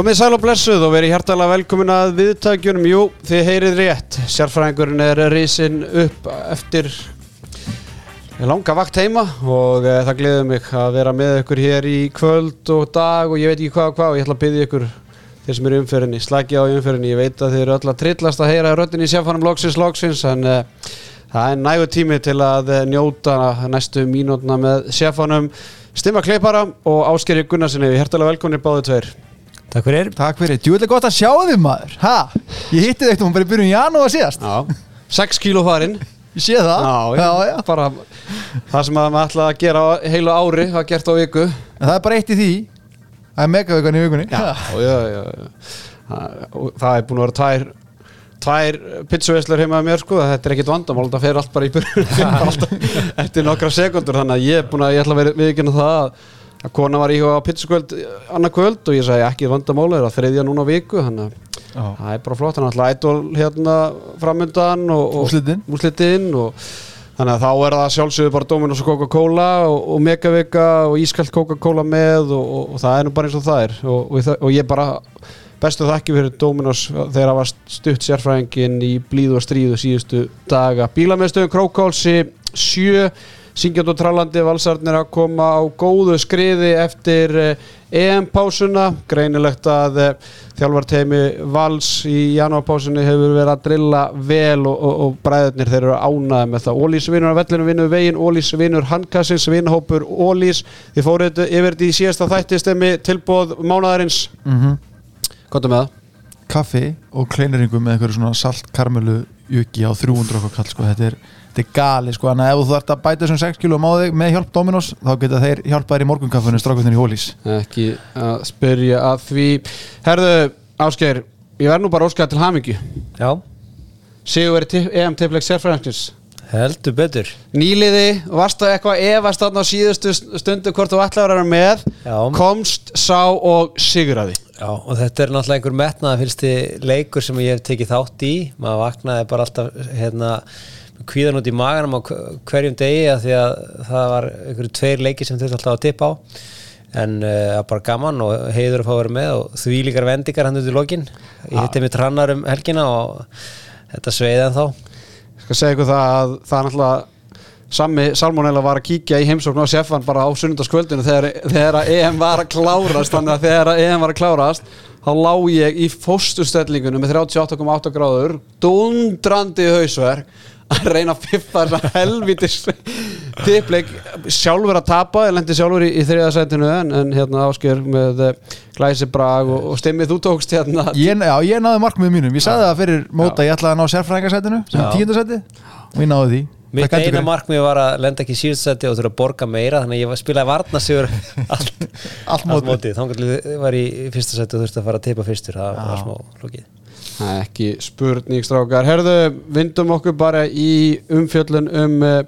Komið sæl og blessuð og verið hjartalega velkomin að viðtækjunum. Jú, þið heyrið rétt. Sérfræðingurinn er risinn upp eftir langa vakt heima og e, það gleður mig að vera með ykkur hér í kvöld og dag og ég veit ekki hvað og hvað og ég ætla að byggja ykkur þeir sem eru í umferðinni, slagi á í umferðinni. Ég veit að þið eru öll að trillast að heyra röttin í sérfannum loksins loksins en e, það er nægu tími til að e, njóta næstu mínútna með sérfannum Stimma Kleipara og Áskeri Takk fyrir. Takk fyrir, djúvilega gott að sjá þig maður. Ha, ég hitti þig eitthvað bara í byrjun janúar síðast. Já, 6 kíló farinn. Ég sé það. Já, já, bara það sem að maður ætla að gera á heilu ári það gert á viku. En það er bara eitt í því. Það er megavíkan í vikunni. Já, já, já, já. Það, og það er búin að vera tvær tvær pizzaveslur heima með mér sko. Þetta er ekkit vandamál, það fer allt bara í byrjun eftir nokkra sekundur þannig að ég er búin að ég að það kona var íhuga á pizzakvöld annað kvöld og ég sagði ekki vandamála er að þriðja núna viku þannig að það er bara flott þannig að ædol hérna framöndan og, og þannig að þá er það sjálfsögðu bara Dominos og Coca-Cola og, og Megavika og Ískalt Coca-Cola með og, og, og það er nú bara eins og það er. Og ég bara bestu þakki fyrir Dominos þegar það var stutt sérfræðingin í blíðu og stríðu síðustu daga. Bílamestöðum Krókálsi 7 syngjand og trallandi valsarnir að koma á góðu skriði eftir EM-pásuna greinilegt að þjálfarteimi vals í janúarpásunni hefur verið að drilla vel og, og, og bræðurnir þeir eru ánaði með það Ólís vinnur á vellinu vinnur vegin Ólís vinnur handkassins vinnhópur Ólís þið fóruð yfir því síðasta þættistemmi tilbóð mánadarins mm -hmm. Er með það? Kaffi og kleineringum með eitthvað svona salt karmelu jöki á 300 okkar kall sko. þetta er þetta er gali sko, en ef þú þarfst að bæta þessum 6 kg á þig með hjálp Dominos þá geta þeir hjálpaðir í morgunkaffunni strákvöldin í hólís Ekki að spyrja að því. Herðu, Ásgeir ég verð nú bara óskæða til hamingju. Já, Sigur verið EM tippleik sérfræðingins heldur betur. Nýliði, varstu eitthvað efast á síðustu stundu hvort þú ætlaður að vera með? Já. komst, sá og siguraði Já, og þetta er náttúrulega einhver metnaða fylgsti leikur sem ég hef tekið þátt í. Maður vaknaði bara alltaf hérna kvíðan út í maganum á hverjum degi að því að það var einhverju tveir leiki sem þurfti alltaf að tippa á. En það uh, bara gaman og heiður að fá að vera með og því líkar vendingar hann út í lokin. Ég hitti mig trannar um helgina og þetta sveiði en þá Ég skal segja ykkur það að það er náttúrulega Sammi Salmonella var að kíkja í heimsókn á Seffan bara á sunnundaskvöldinu þegar, þegar að EM var að klárast þannig að þegar að EM var að klárast þá lá ég í fóstustellingunum með 38,8 gráður dundrandi hausverk að reyna að piffa þessa helvitis tippleik. Sjálfur að tapa, ég lendi sjálfur í, í þriðasætinu en, en hérna ásker með uh, glæsi brag og, og stimmið þú tókst hérna. Ég, Já, ég náði markmiðum mínum, ég sagði það fyrir móta ég ætlaði að ná sérfræðingarsætinu sem Já. tíundasæti og ég náði því. Mitt eina markmið var að lenda ekki í síðustætti og þurfa að borga meira þannig að ég spilaði varnasigur allt, Allt mótið. mótið. Þá var ég í fyrsta sætti og þurfti að fara að teipa fyrstur. Það var smá lókið Það er ekki spurning strákar Herðu, vindum okkur bara í umfjöllun um uh,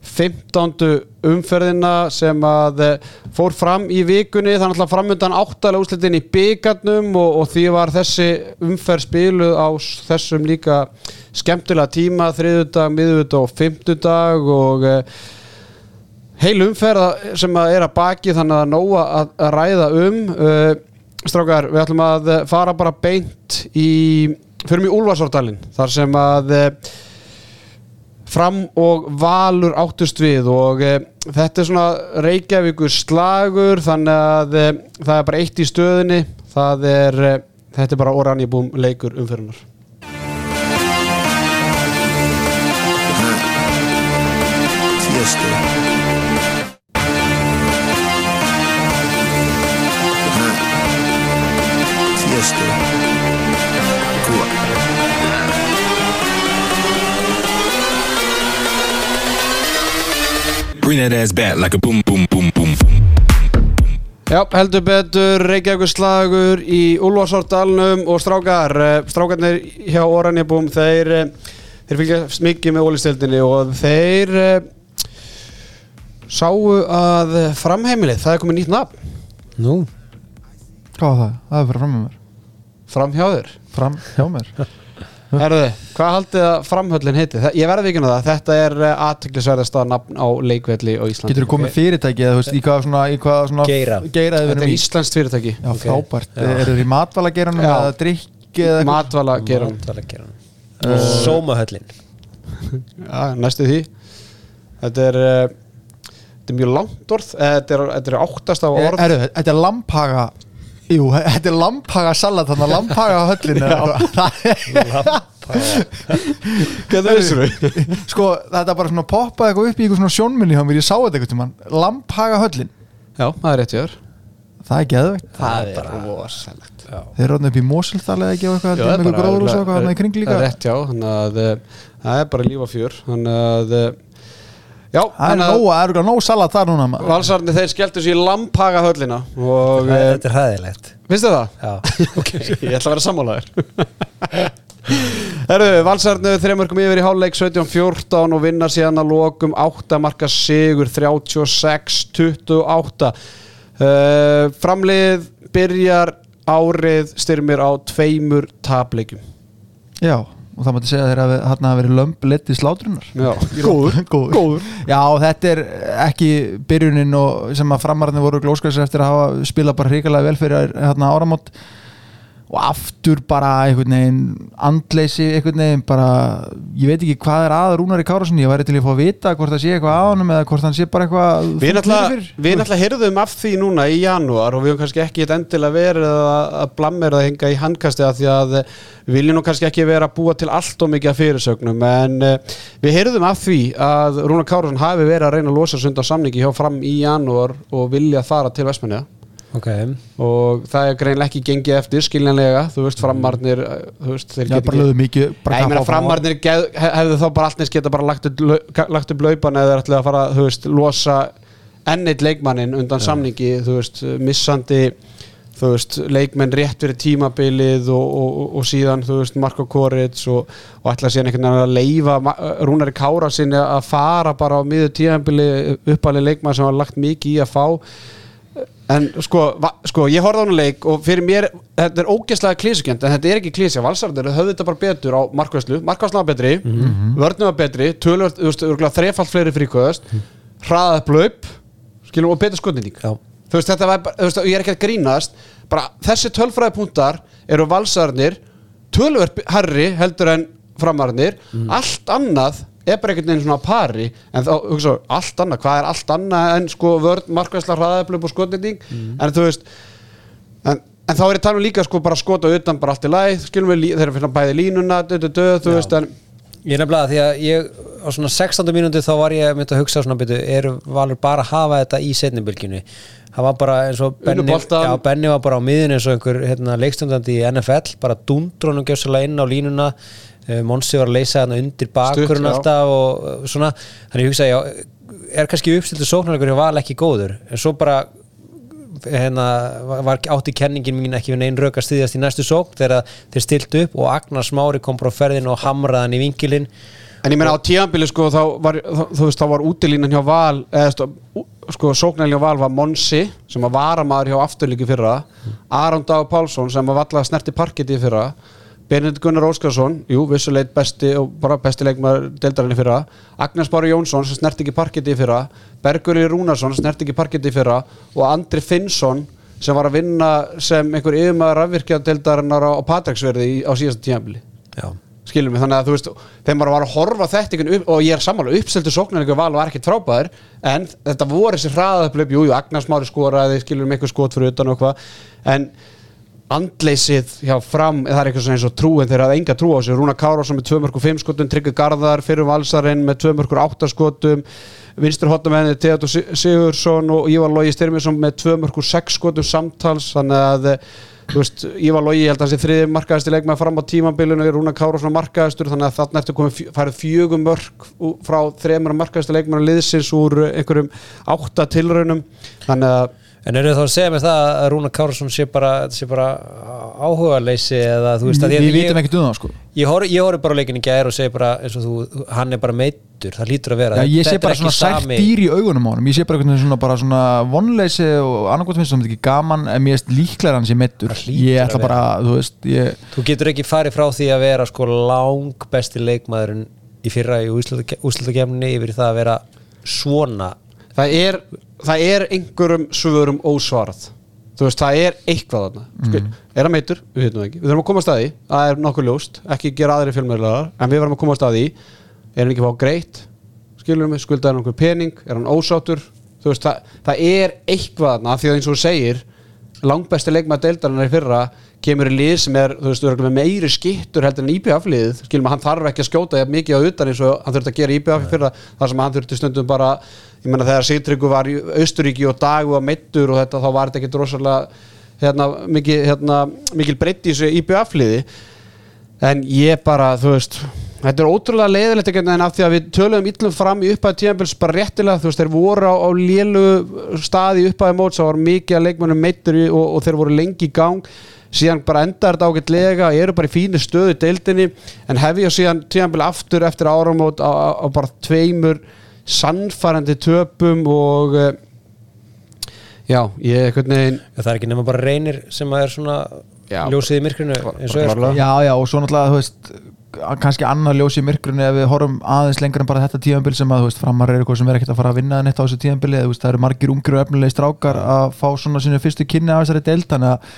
15. umferðina sem að uh, fór fram í vikunni þannig að framöndan áttalega úslitin í byggarnum og, og því var þessi umferð spiluð á þessum líka skemmtilega tíma þriðudag, miðudag og fimmtudag og uh, heil umferð sem að er að baki þannig að nóga að, ræða um strákar, við ætlum að uh, fara bara beint í förum í Úlfarsárdalinn þar sem að uh, fram og valur áttust við og uh, þetta er svona Reykjavíkur slagur þannig að uh, það er bara eitt í stöðinni það er, uh, þetta er bara oranjabúm leikur umferðunar Bring that ass back like a boom, boom, boom, boom, boom. Já, heldur betur Reykjavíkur slagur í Úlfarsárdalnum og strákar, eh, strákarnir hjá Oranjabúm, þeir, eh, þeir fylgjast mikið með ólistildinni og þeir eh, sáu að framheimilið, það er komið nýtt nafn. Nú, Hvað var það? Það er bara fram með mér Herðu, hvað haldið að framhöllin heiti? Þa- Ég verði ekki það, þetta er aðtöklisverðasta nafn á leikvelli á Íslandi. Getur þú komið fyrirtæki eða þú veist, í hvað svona, í hvað svona Geira. geira Þetta er í íslenskt fyrirtæki. Já, frábært, eru þið í matvala geiranum Já. eða drikki eða eitthvað? Matvala gerum Matvælageran Sómahöllin. Já, næstu því. Þetta er uh, Þetta er mjög langt orð eh, Þetta er, þetta er áttast á orð. Eru, þetta er lamphaga Jú, þetta er lamphaga salat þannig að lamphaga á höllinu þú? Sko, þetta bara svona poppaði eitthvað upp í eitthvað svona sjónminni hjá mér, ég sá þetta eitthvað tímann. Lamphaga höllin, Já, það er rétt hjá þér. Það er geðveikt. Það er rosalegt. Þeir eru ráðin upp í Mosulþal eða ekki og eitthvað, það er eitthvað bara- er rétt já, það er bara líf og fjör Þannig að eh, Já, Það er það nóg salat þar núna. Valsarni þeir skelltu sér í lamphaga höllina og eh, Þetta er hæðilegt Vistu það? Já, Ég ætla að vera sammálaður. Herru, Valsarnu þreymörkum yfir í hálfleik 17-14 og vinnar síðan að lokum 8 marka sigur 36-28 uh, Framlið byrjar árið styrmir á tveimur tapleikum Já, og það mátti segja þeir að hann hafi verið lömb lett í slátrunar Já, góður, góður. góður. Já, þetta er ekki byrjunin sem að framarðin voru glóskvæðis eftir að hafa spilað bara hrikalega vel fyrir hérna áramót og aftur bara einhvern veginn andleysi einhvern veginn bara ég veit ekki hvað er að Rúnari Kárason ég væri til að fá að vita hvort það sé eitthvað að honum eða hvort hann sé bara eitthvað Við náttúrulega, heyrðum af því núna í janúar og við höfum kannski ekki endilega verið að, blammera það hinga í handkasti að því að eh, við viljum nú kannski ekki vera að búa til allt og mikið af fyrirsögnum en uh, við heyrðum af því að Rúnar Kárasson hafi verið að reyna að losa sund á samningi hjá fram í janúar og vilja fara til Vestmanniða ok. Og það er greinlega ekki gengið eftir skiljanlega, þú veist framarnir eh, þú veist, þeir Já, geta ekki á- framarnir geð, hef- hefðu þá bara alltins geta bara lagt upp, lau- lagt upp laupan eða ætlaði að fara, þú veist, losa ennit leikmannin undan samningi þú veist, missandi þú veist, leikmenn rétt fyrir tímabilið og, og, og, síðan, þú veist, Marko Koric og, og ætla síðan einhvern veginn að leifa Ma- Rúnari Kára sinni að fara bara á miður tímabili uppalið leikmann sem var lagt mikið í að fá en sko, va, sko ég horfði á hann leik og fyrir mér, þetta er ógeðslega klísukjönd en þetta er ekki klísja, valsarður höfðu þetta bara betur á markvæslu, markvæslu var betri mm -hmm. vörnum var betri, tölvöld, þú veist, örugglega þrefalt fleiri fríkvöðast hraðað upp laup, skilum og betur Já. þú veist, þetta var, þú veist, ég er ekki að grínast bara þessi tölfræði punktar eru valsarnir tölvöld herri heldur en framarnir. Allt annað er bara einhvern veginn svona á pari en þá, hugsa, allt annað, hvað er allt annað en sko vörn, markvæsla, hraðaðblöp og skotnýting en þú veist en, en þá er ég talað líka sko bara skota utan bara allt í læð, skilum við, þeir eru að finna bæði línuna döð, döð, döð, þú veist en Ég er nefnilega því að ég á svona 16. mínúti þá var ég myndi að hugsa svona byrju, er Valur bara að hafa þetta í setnibilginu það var bara eins og boltann. já, Benni var bara á miðun eins og einhver hérna, leikstundandi í NFL bara dundrónum gjössalega inn á línuna Monsi var að leysa þarna undir bakurinn alltaf og uh, svona. Þannig ég hugsa, já, er kannski uppstiltu sóknarleikur hjá Val ekki góður? En svo bara hérna, var- var átti kenningin mín ekki við neinn rauk að styðjast í næstu sókn þegar þeir stilt upp og Agnar Smári kom bara á ferðin og hamraðan í vinkilinn. En ég meina á tíðanbili sko þá var, þú veist, þá var útilínan hjá Val eða sko sóknarlín hjá Val var Monsi sem var varamaður hjá afturlíki fyrra Aron Dag Pálsson sem var valla snerti parketti í fyrra Benedikt Gunnar Óskarsson, jú, vissuleit besti og bara besti leikmaður deildarinni fyrra. Agnes Bári Jónsson sem snerti ekki parketti í fyrra. Berguri Rúnarsson sem snerti ekki parketti í fyrra. Og Andri Finnsson sem var að vinna sem einhver yfirmaður afvirkja deildarinnar á, Patræksverði í- á síðasta tíðanbili já. Skilum við, þannig að þú veist þeim bara var að horfa þetta upp og ég er sammála uppseldu sóknar einhver val var ekkert frábæður en þetta voru þessi hraðaðuplöp jú, jú, Agnars Mári skoraði, skilum við eitthvað skot fyrir utan og hvað, en andleysið hjá fram það er eitthvað svona eins og trú en þeir hafði enga trú á sig Rúna Kárásson með 2 mörgur 5 skotum Tryggvi Garðar fyrir valsarinn með 2 mörgur 8 skotum vinstur hotamenni Theodor Sigursson og Ívar Lógi Styrminsson með 2 mörgur 6 skotum samtals. Þannig að veist, Ívar Lógi held að hans er þriði markaðasti leikmaður fram á tímambilinu Rúna Kárásson markaðastur þannig að þarna eftir komið farið fjögum mörg frá þremur markaðasti leikmaður liðsins úr einhverjum átta tilraunum. Þannig að En eru þá að segja mér það að Rúna Kárasson sé bara, sé bara áhuga leysi eða þú veist að ég, við vitum ekkert um það sko. Ég horf, ég horf bara á leikin í gær og segi bara eins og þú, hann er bara meittur, það lítur að vera. Já, ég sé bara svona sami- dýr í augunum á honum. Ég sé bara veginn svona, bara svona vonleysi og annarkvæmt finnst það ekki gaman en mér erst líklega hann sé meittur Ég ætla bara, þú veist ég, Þú getur ekki farið frá því að vera sko lang besti leikmaðurinn í fyrra í úslutakefninni yfir það að vera svona það er, það er einhverjum svörum ósvarað. Þú veist, það er eitthvað þarna. Mm. er það meitur, við veitum ekki, við þurfum að koma að staði það er nokkuð ljóst, ekki gera aðri fjölmjöðlar en við verðum að koma að staði er hann ekki fá greitt, skilur við skuldaði hann einhver pening, er hann ósáttur? Þú veist, það, það er eitthvað þarna því að eins og þú segir langbæsti leikmaður deildarinnar í fyrra kemur í lið sem er, þú veist, með meiri skittur heldur en IBF-lið, skilum að hann þarf ekki að skjóta mikið á utan eins og hann þurfti að gera í fyrra, þar sem hann þurfti stundum bara ég menna þegar Sigtryggur var í Austuríki og Dagu og Meittur og þetta þá var þetta ekki drosalega hérna, mikil, hérna, mikil breytt í þessu IBF-liði en ég bara, þú veist þetta er ótrúlega leiðilegt ekki en af því að við töluðum illum fram í upphæði tíðanbils bara réttilega, þú veist, þeir voru á, á lélu staði í upphæði móts það var mikið að leikmennum meittur í og, og þeir voru lengi í gang síðan bara endar þetta ágætlega eru bara í fínu stöðu í deildinni en og síðan tíðanbili aftur eftir áramót á, á, á bara tveimur sannfærandi töpum og uh, já, ég einhvern veginn það er ekki nema bara reynir sem að er svona Já. ljósið í myrkrinu eins og er sko. Já, já, og svo náttúrulega, þú veist kannski annað ljós í myrkrunni ef við horfum aðeins lengur en bara þetta tíðanbíl sem að, veist, framar er eitthvað sem er ekkert að fara að vinna neitt á þessu tíðanbíli, það eru margir ungir og efnilegi strákar að fá svona sínu fyrstu kynni af þessari deild, þannig að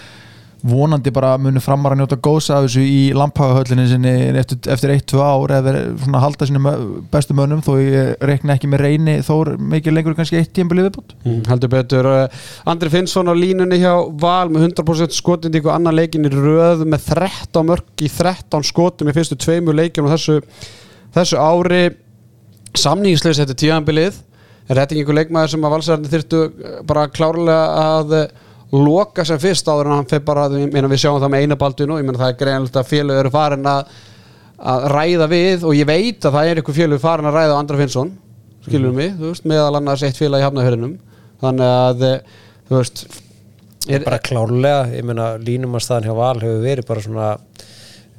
vonandi bara munu framar að njóta góðs af þessu í lampagahöllinni sinni eftir, eftir 1-2 ár eða halda sínu bestu mönnum þó ég reikna ekki með reyni þó mikið lengur kannski eitt tíðanbíli viðbútt Mm, heldur betur uh, Andri Finnsson á línunni hjá Val með 100% skotindíku annan leikin í röð með 13 mörg í 13 skotum í fyrstu tveimur leikjum á þessu, þessu ári. Samningsleis þetta tíðanbilið er þetta einhver leikmaður sem að valsarðin þyrftu uh, bara klárlega að uh, loka sem fyrst áður en hann fyrir bara, við sjáum það með eina baldun og ég meina það er greinilegt að félög eru farin að, að ræða við og ég veit að það er einhver félög farin að ræða á Andra Finnsson skilur mig, þú veist, meðal annars eitt félag í hafnafjörðinum þannig að eh, þú veist er, bara klárlega, ég meina línumannstæðan hjá Val hefur verið bara svona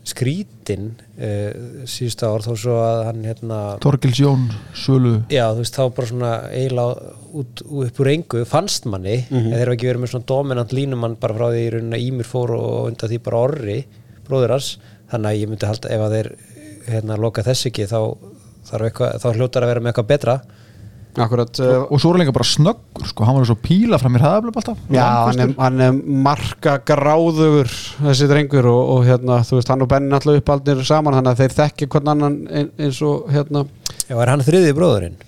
skrítin uh, síðustu ár þó svo að hann hérna Torgils Jón, Sölu. Já þú veist þá bara svona eiginlega út, út upp úr engu fannst manni en þeir hafa ekki verið með svona dominant línumann bara frá því í rauninni að Ímir fór og undan því bara orri, bróður hans. Þannig að ég myndi halda ef að þeir hérna loka þess ekki þá, þarf eitthvað, þá hljótar að vera með eitthvað betra akkurat uh, og svo er líka bara snöggur sko, hann var svo píla fram mér hraðaflöf alltaf Já, hann er, hann er marka gráðugur þessi drengur og, og hérna, þú veist, hann og Benni alltaf uppaldir saman þannig að þeir þekki hvern annan ein- eins og hérna, Já, er hann þriði bróðurinn?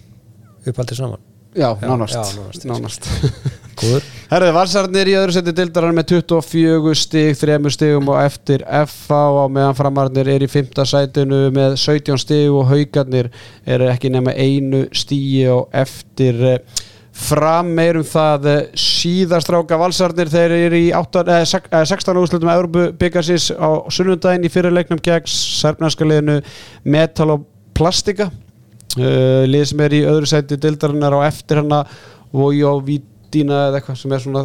Uppaldið saman? Já, Já, nánast. já, nánast. nánast Góður Herði, Valsarnir í öðru seti dildarar með 24 stig, 3 stigum og eftir FA og meðan framarnir er í 5. sætinu með 17 stig og haugarnir er ekki nema einu stigi og eftir eh, fram meirum það eh, síðastráka Valsarnir þeir eru í 8, eh, sek- eh, 16 úrslutum Európu byggarsis á sunnundaginn í fyrirleiknum gegn serbnarska liðinu Metal og Plastika uh, lið sem er í öðru sæti dildarinnar á eftir hana Vojovítina eða eitthvað sem er svona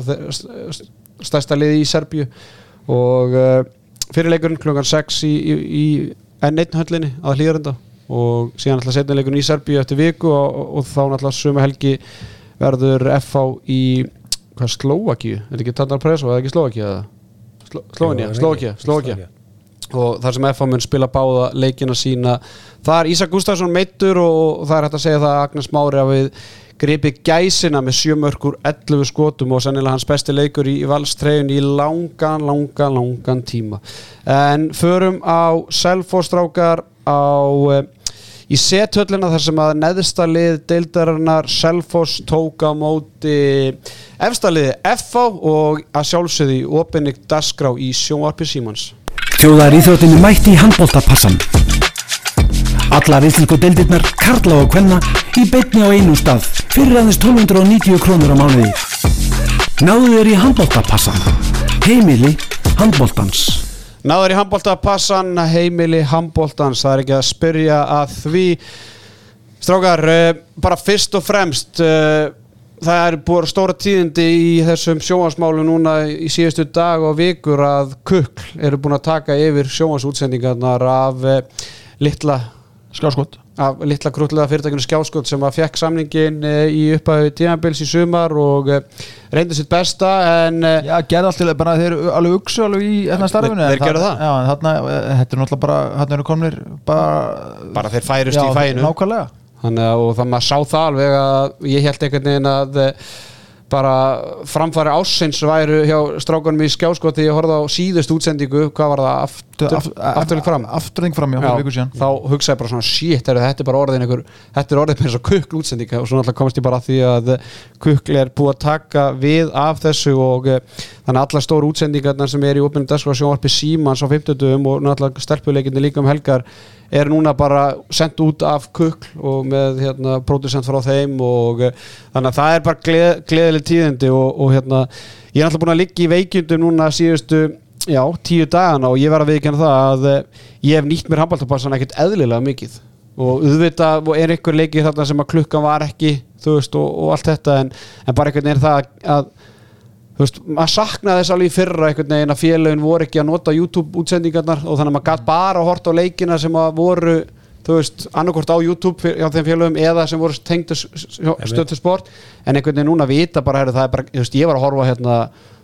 stærsta lið í Serbíu. Og uh, fyrirleikurinn klukkan 6 í, í, í N1 höllinni að hlýðarenda og síðan alltaf setnileikurinn í Serbíu eftir viku og, og, og þá náttúrulega suma helgi verður FH í hvað Slóvakíu, er þetta ekki Tandar Preso eða ekki Slóvakíu eða? Sló, Slóvakíu, Slóvakíu, Slóvakíu og þar sem FH mun spila báða leikina sína það er Ísak Gustafsson meittur og, og það er hægt að segja það að Agnes Mári að við gripi gæsina með sjömörkur 11 skotum og sennilega hans besti leikur í, valstreyjun í langan, langan, langan tíma en förum á Selfostrákar á eh, í sethöllina þar sem að neðsta lið deildarinnar Selfoss tók á móti efsta liði FH og að sjálfsögði opinnig dasgrá í sjónvarpi Símans Þjóðar íþjóttinni mætti í handbóltapassan. Allar íslensku deildirnar, karla og kvenna, í beinni á einu stað, fyrir aðeins 1290 krónur á mánuði. Náðu þér í handbóltapassan. Heimili handbóltans. Náður í handbóltapassan, heimili handbóltans, það er ekki að spyrja að því Strákar, uh, bara fyrst og fremst uh, það er búið stóra tíðindi í þessum sjónvarsmálu núna í síðustu dag og vikur að kukl eru búin að taka yfir sjónvarsútsendingarnar af eh, litla Skáskot af litla krútlega fyrirtækinu Skjáskot sem að fekk samningin eh, í upphæðu tímabils í sumar og eh, reyndi sitt besta en eh, Já, gerði allt til bara þeir eru alveg uksu alveg í þarna starfinu þeir en gerðu það. Já, en þarna, þetta er náttúrulega bara þarna eru komnir bara bara þeir færust Já, í fæinu. nákvæmlega. Þannig að og það maður sá það alveg að ég held einhvern veginn að bara framfæri ásins væru hjá strákunum í skjáskoti ég horfði á síðust útsendingu hvað var það aftur, afturling fram? Afturling fram, já, síðan. þá hugsaði bara svona shit, er, þetta er bara orðin einhver þetta er orðin með eins og kukl útsendinga og svo náttúrulega komast ég bara að því að kukl er búið að taka við af þessu og eh, þannig að alla stóru útsendingarnar sem er í opnum dagskrá sjónvarpi Símans á 50 og náttúrulega stelpuleikinni líka um helgar er núna bara sendt út af kukl og með hérna, producent frá þeim og eh, þannig að það er bara gleð, gleðileg tíðindi og, og hérna, ég er alltaf búin að liggja í veikjundum núna síðustu já, tíu dagana og ég var að viðkjanna það að eh, ég hef nýtt mér handbóltapassan ekkert eðlilega mikið. Og auðvitað er einhver leikið þarna sem að klukkan var ekki þú veist og, og allt þetta en, en bara einhvern veginn það að þú veist, maður saknaði þess alveg fyrra einhvern veginn að félagin voru ekki að nota YouTube útsendingarnar og þannig að maður gætt bara að horta á leikina sem að voru þú veist, annarkort á YouTube hjá þeim félagum eða sem voru tengdu stöð til sport. En einhvern veginn núna vita bara, heru, það er bara þú veist, ég var að horfa hérna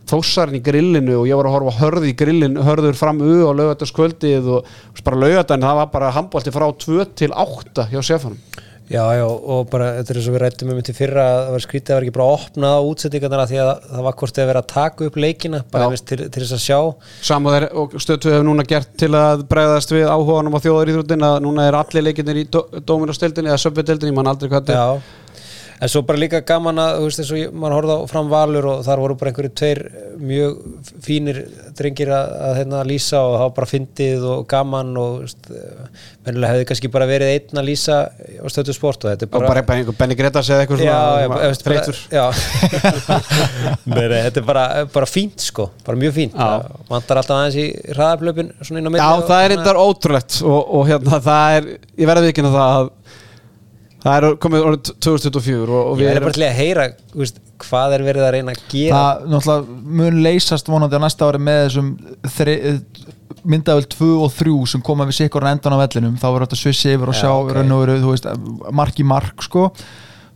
þósarinn í grillinu og ég var að horfa hörð í grillin hörður fram u og lögataskvöldið og bara lögatan, það var bara handbólti frá 2 til 8 hjá sefanum Já, já, og bara þetta er eins og við rættum um þetta fyrra að það var skrítið að það var ekki bara að opna á útsendingarnar því að það var hvort að vera að taka upp leikina bara veist, til, til þess að sjá. Samúð er og stötu hefur núna gert til að bregðast við áhuganum á þjóðaríþróttin að núna er allir leikinnir í dóminastildinni eða söpvitildinni, mann aldrei hvað þetta en svo bara líka gaman að, þú veist, eins og horfði á fram valur og þar voru bara einhverju tveir mjög fínir drengir að, að hérna lýsa og það var bara fyndið og gaman og, mennilega hefði kannski bara verið einn að lýsa á stötu sport og þetta er og bara, bara einhver Benny Gretas eða eitthvað svona bara, bara, nei, þetta er bara, bara fínt sko, bara mjög fínt. Já. Það vantar alltaf aðeins í hraðaplöpin svona inn á milli Já, og það er reyndar ótrúlegt og, og hérna það er, ég verði ekki það að það er komið orðið 2024 og, og Ég við er erum bara til að heyra veist, hvað er verið að reyna að gera. Það náttúrulega mun leysast vonandi á næsta ári með þessum myndavel 2 og 3 sem koma við sikkur endan á vellinum. Þá verður þetta svissi yfir og Já, sjá ok. raun og veru, mark í mark sko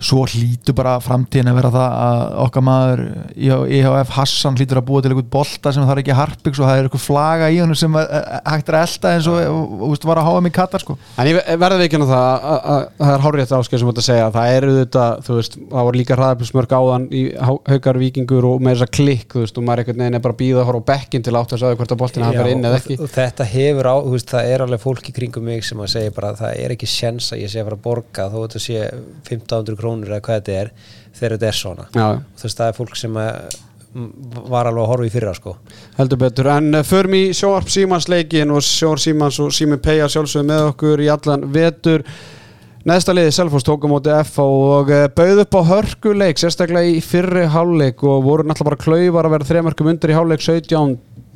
svo hlýtur bara framtíðin að vera það að okkar maður IHF Hassan hlýtur að búa til einhvern bolta sem það er ekki harpiks og það er eitthvað flaga í honum sem hægt er að elda eins og þú veist, var að háa mig kattar sko. En ég verði ekki það að, að, að það er hárið þetta áskil sem þetta segja það eru þetta, þú veist, það voru líka hraðarpilsmörk áðan í haukar vikingur og með þess að klikk, þú veist, og maður einhvern veginn er bara að býða að horfa á bekkin til átt að sagði hvort að boltina hafa verið inn eða og, ekki. og þetta hefur á, þú veist, það er alveg fólk í kringum mig sem að segja bara að það er ekki sjens að ég sé að fara að borga þó þetta sé 1500 krónur eða hvað þetta er þegar þetta er svona. Þú veist, það er fólk sem m, var alveg að horfa í fyrra sko. Heldur betur, en uh, förum í sjóarp Símans leikin og sjóarp Símans og Sími Peija sjálfsögðu með okkur í allan vetur Neðsta liði Selfoss tók á móti FH og uh, bauð upp á hörkuleik sérstaklega í fyrri hálfleik og voru náttúrulega bara klaufar að vera þremarkum undir í hálfleik 17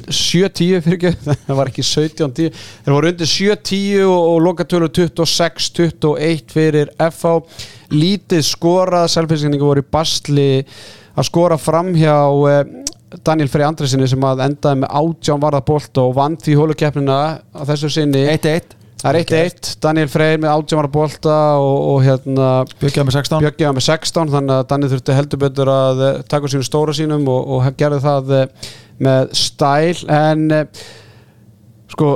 7-10 fyrir ekki, það var ekki 17-10 þeir voru undir 7-10 og, lokatölu 26-21 fyrir FH lítið skorað, selfinskinningu voru í basli að skora fram hjá eh, Daniel Frey Andresinni sem að endaði með átján varðabolt og vann því hólukeppnina á þessu sinni. 1-1 Það er 1-1, Daniel Freyr með átjámara bolta og, og hérna Bjöggjaði með 16 Bjöggi var með 16 þannig að Daniel þurfti heldur betur að eh, taka sínu stóra sínum og, og gerði það eh, með stæl. En eh, sko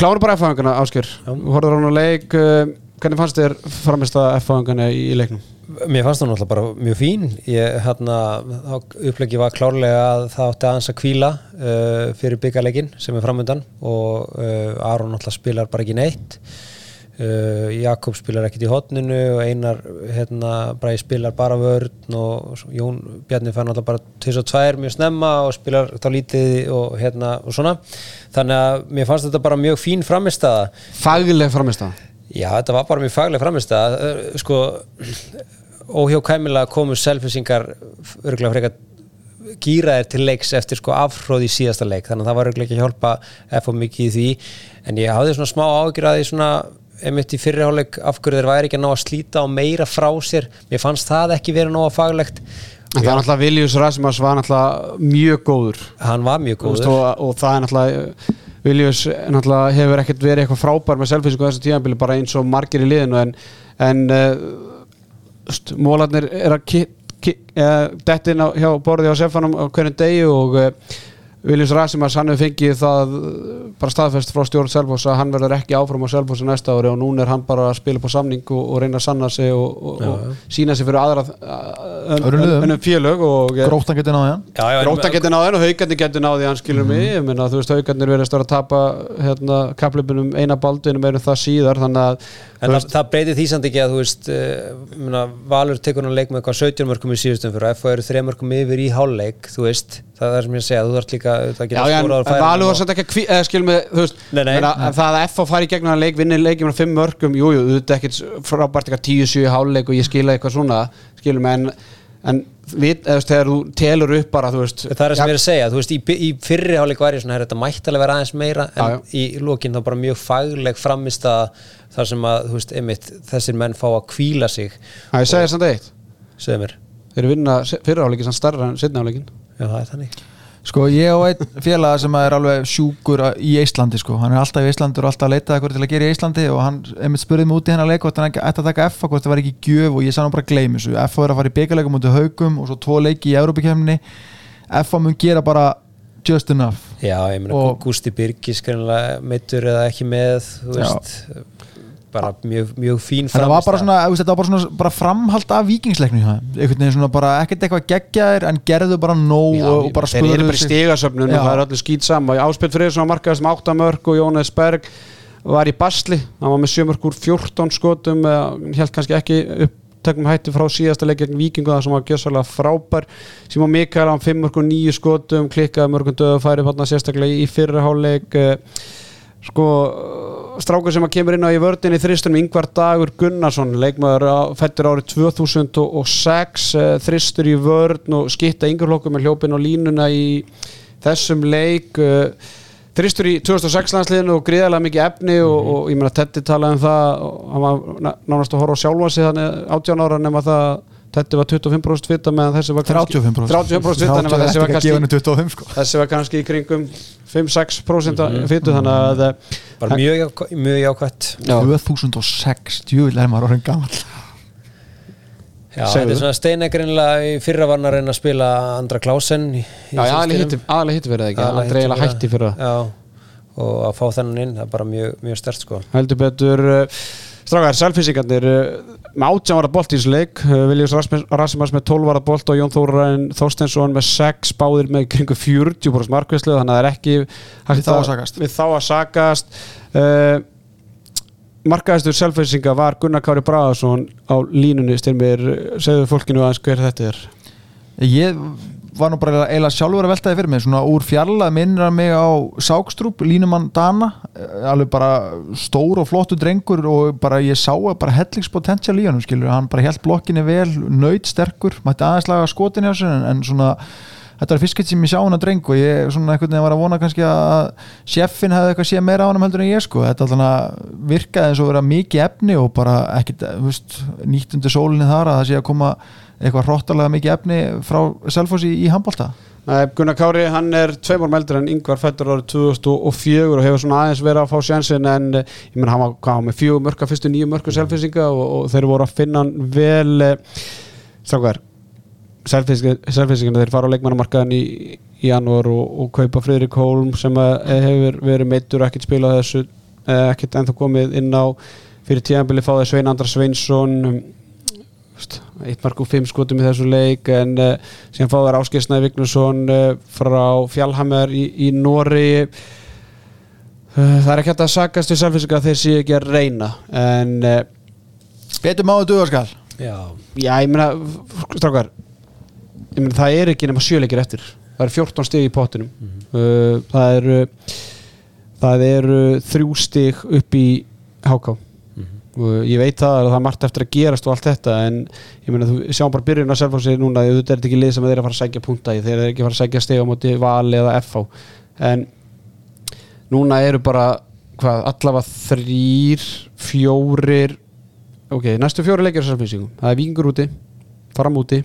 kláru bara F-fangana Áskjör horfður hún á leik hvernig fannst þér framist að F-fangana í leiknum? Mér fannst það náttúrulega bara mjög fín. Ég, hérna, upplegi var klárlega að það átti aðeins að kvíla uh, fyrir byggarleikin sem er framöndan og uh, Aron náttúrulega spilar bara ekki neitt. Uh, Jakob spilar ekkit í hotninu og Einar hérna, bara spilar bara vörn og Jón Bjarni fann náttúrulega bara 22 mjög snemma og spilar þá lítið og, hérna, og svona. Þannig að mér fannst þetta bara mjög fín framistæða Fagleg framist að Já, þetta var bara mjög fagleg framist að sko óhjákæmilega komu selfisingar örgulega frekar gýraðir til leiks eftir sko afhróð í síðasta leik. Þannig að það var örgulega ekki að hjálpa FO mikið í því. En ég hafði svona smá ágjur að því svona einmitt í fyrirháleik af hverju þeir væri ekki að ná að slíta og meira frá sér. Mér fannst það ekki verið nóga faglegt. En það er náttúrulega Viljus Rasimas var náttúrulega mjög góður. Hann var mjög góður. og, og það er náttúrulega Viljus náttúrulega hefur ekkert verið eitthvað frábær með selfinsku á þessu tíðanbili bara eins og margir í liðinu en, en uh, mólarnir er að uh, dettin á, hjá borði á sefanum á hverjum degi og uh, Viljus Rasimas hann hefur fengið það uh, bara staðfest frá stjórn Selfoss að hann verður ekki áfram á Selfossi næsta ári og núna er hann bara að spila på samning og, og reyna að sanna sig og, og, Já, og sína sig fyrir aðra liðum. önnum félög og uh, Gróttan getur náði hann. Já, já, Gróta getur náði og haugarnir getur náði hann skilur mig, ég meina þú veist haugarnir verðast að tapa hérna kaplöpunum eina baldinum erum það síðar þannig að En þú það, það breytir því samt ekki að þú veist uh, Valur tekur hann leik með eitthvað 17 mörgum í síðustum fyrir og FO eru 3 mörgum yfir í hálfleik þú veist, það er það sem ég að segja þú þarf líka, Valur var svolítið ekki að skilur mig, þú veist Nei, nei. meina, en það að FH fari í gegnum hann leik, vinnir leikið með fimm mörgum, jú, jú, þetta er ekkert frábært eitthvað 10-7 háluleik og ég skila eitthvað svona skilur mig, en, en við, eða þú þegar þú telur upp bara, þú veist Það er það sem ég er að segja, þú veist, í, í fyrri hálfleik var ég svona, þetta mætti alveg vera aðeins meira en Já, já. í lokin þá bara mjög fagleg framist að þar sem að, þú veist, einmitt þessir menn fá að kvíla sig. Já, ég segi samt eitt, segðu mér, þeir eru vinna fyrirháleikin samt starra en setniháleikin já það er þannig Sko ég og einn félaga sem er alveg sjúkur í Íslandi sko, hann er alltaf í Íslandi og alltaf að leita eitthvað til að gera í Íslandi og hann einmitt spurði mig út í hennar leik hvort hann ætti að taka F hvort það var ekki gjöf og ég sá hann bara gleymi þessu. F er að fara í byggarleikum út í haugum og svo tvo leiki í Európa-kemni F mun gera bara just enough. Já, ég meina, Og- Gústi Birgis meittur eða ekki með þú Já. Bara mjög, mjög fín Þetta var bara svona, þetta var bara svona bara framhald af vikingsleiknum einhvern veginn svona bara ekkert eitthvað geggjaðir en gerðu bara nóg Já, og, bara þeir eru bara í sig. stigasöfnun og það er allir skýt saman Áspill Friðsson markaðist með 8 mörg og Jónas Berg var í basli. Hann var með 7 mörg úr 14 skotum held kannski ekki upptökum hætti frá síðasta leik gegn Víkingu það sem var gjössalega frábær. Simon Mikael á 5 mörg og 9 skotum klikkaði mörgum döðu færi strákur sem að kemur inn á í vördinni þristunum Ingvar Dagur Gunnarsson leikmaður á, fættur árið 2006 eh, þristur í vörn og skitta yngurlokkum með hljópin og línuna í þessum leik eh, þristur í 2006 landsliðinu og gríðarlega mikið efni og, og ég meina Tetti talaði um það og hann var ná- nánast að horfa á sjálfa sig þannig 18 ára nema það að Tetti var 25% fita meðan þessi var kannski 35% 35% fita nema þessi var kannski gefa henni 25 sko. þessi var kannski í kringum 5-6% mm fitu þannig að bara mjög, mjög jákvætt. Já. 2006, djúvill er maður orðin gammal Já, Segðu. þetta er svona Steina greinlega í fyrra var hann að reyna að spila Andra Klausen í, í Já, hitti, aðalega hitti verið ekki. Andrei eiginlega hætti fyrir það. Já, og að fá þennan inn, það er bara mjög, mjög stert sko. Heldur betur uh, Strákar, selfísikarnir uh, með 18 ára bolt í þessu leik uh, Viljus Rassimas með 12 ára bolt og Jón Þóraræn Þorstensson með 6 báðir með kringu 40% markvæslu þannig að það er ekki Við þá að sakast. Þá að sakast. Uh, Markaðistur selfísinga var Gunnar Kári Bragason á línunni. Styrmir, segðu fólkinu aðeins hver þetta er. Ég var nú bara eiginlega sjálfur að veltaði fyrir mig svona úr fjarlað minnir hann mig á Sákstrúp, línumann Dana eh, alveg bara stór og flottu drengur og bara ég sá að bara hellingspotential í hann skilur, hann bara held blokkinni vel nöyt sterkur, mætti aðeins laga skotin hjá sér en, en svona þetta var fiskett sem ég sá hann að dreng og ég svona einhvern veginn var að vona kannski að sjeffin hefði eitthvað séð meira á hann heldur en ég sko. Þetta alltaf virkaði eins og vera mikið efni og bara ekkit, veist, nýtt undir sólinni þar að það sé að koma eitthvað hróttalega mikið efni frá Selfossi í, í handbólta Nei, Gunnar Kári, hann er tveimur meldur en yngvar fættur árið 2004 og hefur svona aðeins verið að fá sjansin en eh, ég menn hann var, með fjögur mörka fyrstu nýju mörku selfisinga og, og þeir voru að finna hann vel eh, strákar selfisingarna þeir fara á leikmannamarkaðan í, í janúar og, og kaupa Friðrik Hólm sem eh, hefur verið meittur ekkert spilað þessu ekkert ennþá komið inn á fyrir tíðanbili fáði Svein Andra Sveinsson eitt mark og fimm skotum í þessu leik en uh, síðan fáður Áskisnaði Vignesson uh, frá Fjallhammer í, í Nóri uh, það er ekki hægt að sakast við selfinsika þeir séu ekki að reyna en uh, Betur máðu dugarskal Já, já, ég meina strákar ég meina það er ekki nema sjöleikir eftir. Það eru 14 stig í pottinum. Uh, það eru það eru þrjú stig upp í HK og ég veit það að það er margt eftir að gerast og allt þetta en ég meina þú sjáum bara byrjun að selfhósi núna þetta er þetta ekki lið sem þeir að fara að sækja punta í þeir eru ekki að fara að sækja steg á móti val eða FH en núna eru bara hvað, allavega þrýr fjórir ok, næstu fjóri leikir það er Víkingur úti, Fram úti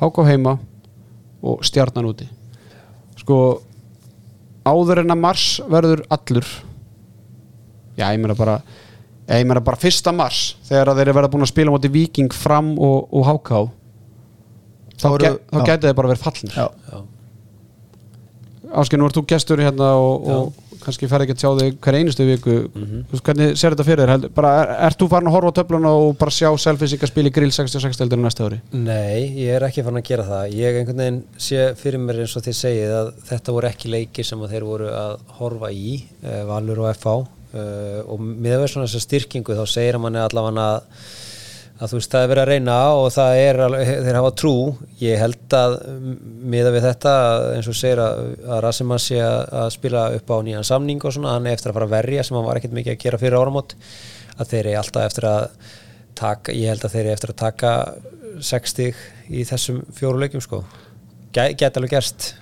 Háká heima og Stjarnan úti. Sko áður en að Mars verður allur já, ég meina bara ég meina bara fyrsta Mars þegar að þeir eru verða búin að spila móti Víking, Fram og, og Háká þá, ge þá gæti þeir bara verið. Já. Áskil, nú ert þú gestur hérna og, og kannski ferði ekki að sjá þig hver einustu viku. Þú veist, hvernig ser þetta fyrir þér? Er, ert þú farin að horfa á töfluna og bara sjá selfisík að spila í grill 66 deildinu næsta ári? Nei, ég er ekki fann að gera það ég einhvern veginn sé fyrir mér eins og þið segið að þetta voru ekki leikir sem að þeir voru að horfa í uh, Valur og FH uh, og með þess þessa styrkingu þá segir að manni allavega að að veist það er verið að reyna og það er þeir hafa trú. Ég held að miða við þetta eins og segir að, að Rassimann sé að, að spila upp á nýjan samning og svona, hann er eftir að fara að verja sem hann var ekkert mikið að gera fyrir áramót að þeir eru alltaf eftir að taka, ég held að þeir eru eftir að taka 60 í þessum fjóru leikjum sko. Gæ, geta alveg gerst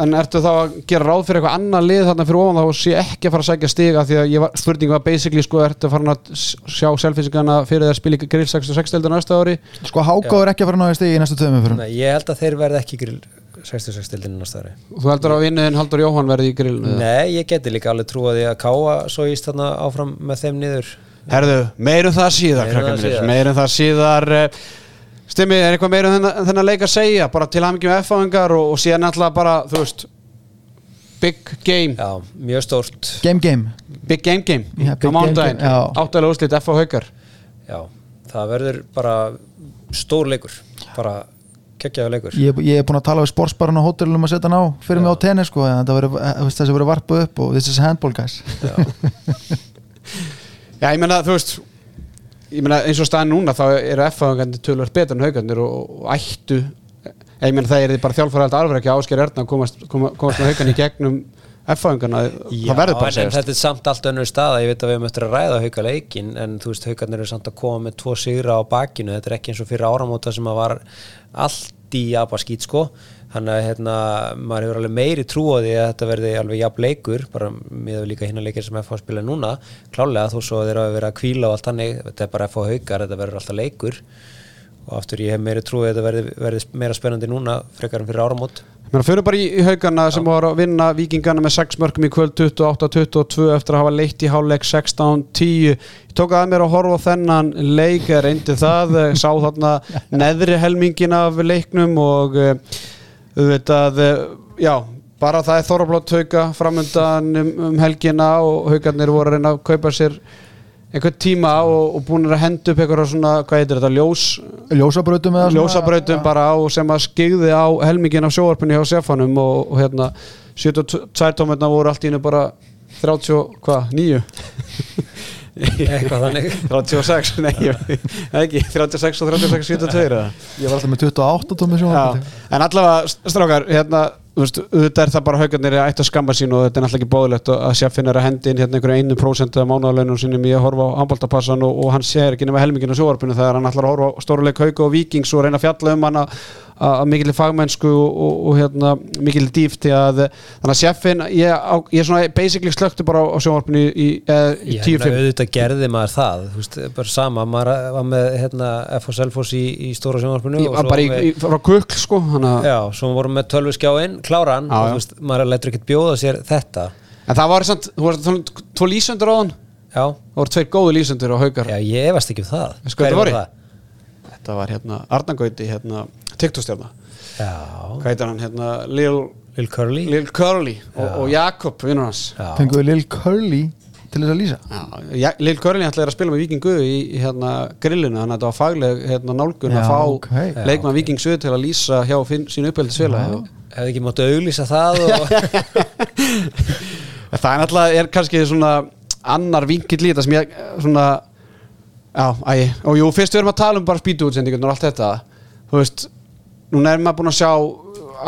En ertu þá að gera ráð fyrir eitthvað annað lið þarna fyrir ofan þá og sé ekki að fara að sækja stiga því að ég var, spurningu var basically sko ertu að fara að sjá selfisíkana fyrir það að spila í grill 66 deildinu næsta ári? Sko Háká er ekki að fara að náða stigi í næstu töðum fyrir Nei, ég held að þeir verði ekki grill 66 stildinu næsta ári. Og þú heldur að vinnuðin Haldur Jóhann verði í grillinu Nei, ég geti líka alveg því að káa svo íst þarna áfram með þeim niður. Herðu, meirum það síðar, Meirum það síðar. meirum það síðar eh, Stimmi, er eitthvað meirum þennan, þennan leik að segja? Bara til hamingjum F-áingar og, og síðan alltaf bara, þú veist Big game, Já, mjög stórt. Game game. Big game game. Já, big á mánudaginn, game, já. áttalega úrslit F á haukar Já, það verður bara stór leikur. Bara kekkjaðu leikur. Ég, ég er búin að tala við sportsbarinn á hótelum um að setja hann á fyrir mig á tennis sko en þetta verður, eh, þú veist, þessi verður varpað upp og this is handball guys. Já, ég meina, þú veist ég meina, eins og staðin núna þá eru F-áingarnir tölvöld betur en haugarnir og, og ættu ég meina, það er bara þjálfara alltaf alveg ásker erna að komast, koma, komast með haugarnir í gegnum F-áingarna, það verður bara segjast. þetta er samt allt önnur staða. Ég veit að við eftir að ræða hauka leikin en þú veist, haukarnir eru samt að koma með tvo sigra á bakinu, þetta er ekki eins og fyrir áramóta sem að var allt í abaskít sko, þannig að hérna, maður hefur alveg meiri trú á því að þetta verði alveg jafn leikur, bara með líka hinna leikir sem FH spila núna, klálega þó svo þeir hafa verið að kvíla og allt þannig þetta er bara FH haukar, þetta verður alltaf leikur. Og aftur ég hef meiri trú að þetta verði, verði meira spennandi núna frekar en fyrir áramót. Mér fyrir bara í, í haugana sem var að vinna vikingana með 6 mörgum í kvöld 28-22 eftir að hafa leitt í hálfleik 16-10 Ég tók að mér að horfa þennan leik reyndi það, sá þarna neðri helmingin af leiknum og eh, auðvitað, eh, já, bara það er Þorrablót hauga framöndan um, um helgina og haugarnir voru að reyna að kaupa sér einhvern tíma og, og búin að henda upp eitthvað svona, hvað heitir þetta, ljós Ljósabrautum eða svona- ljósabrautum bara á sem að skigði á helmingin af sjóarpunni hjá Sefanum og, og hérna 72 tómetna voru allt í hennu bara 30, og- hvað, 9 eitthvað þannig. 36, nei, ég- ekki. 36 og 36, 72 eða Ég var alltaf með 28 tómi Já, sjónvarpi. en allavega strákar, hérna veist, auðvitað er það bara haugarnir að ætta að skamma sín og þetta er náttúrulega ekki bóðilegt að sjefinn er að hendi inn hérna einhverju einu prósent af mánuðalönum í að horfa á handbóltapassan og, og hann sér ekki nema helmingin á sjóarpinu þegar hann að horfa á stóruleik hauga og vikings og reyna fjalla um hann að að mikil fagmennsku og, og, og hérna, mikil dýft að þannig að sjefinn, ég, á, ég svona basically slöktu bara á, á sjóarpinu í, í, í Ég 10-5 meina, auðvitað gerði maður það þú veist, bara sama, maður var með hérna, FH Selfoss í, í stóra sjónvarpinu Ég og var svo bara í, með, í, frá kukl sko hana, já, svo vorum við með tölvuskjáin kláran, Já, og þú veist, maður lætur ekkert bjóða sér þetta. En það var samt, þú varst tvo, tvo lýsendur á hann? Já, það voru tveir góðu lýsendur á haugar já, ég efast ekki um það. Voru? það? Þetta var hérna Arnangauti, hérna TikTok-stjarna. Já, Hvað heitir hann, hérna Lil, Lil Curly? Lil Curly og, og Jakob, vinnur hans. Við Lil Curly til þess að lýsa? Já, Lil Curly ætlaði að spila með Viking Guði í, í hérna grillinu, þannig að þetta var fagleg hérna, nálgun Já, að fá ok. leikmann Viking Guði til að lýsa hjá sínu uppeldisfélag hefði ekki mátt auglýsa það og Það er náttúrulega, er kannski svona annar vinkill í þetta sem ég svona Já, æ, og jú, fyrst við erum að tala um bara spýtuútsendingun og allt þetta. Þú veist, núna er maður búin að sjá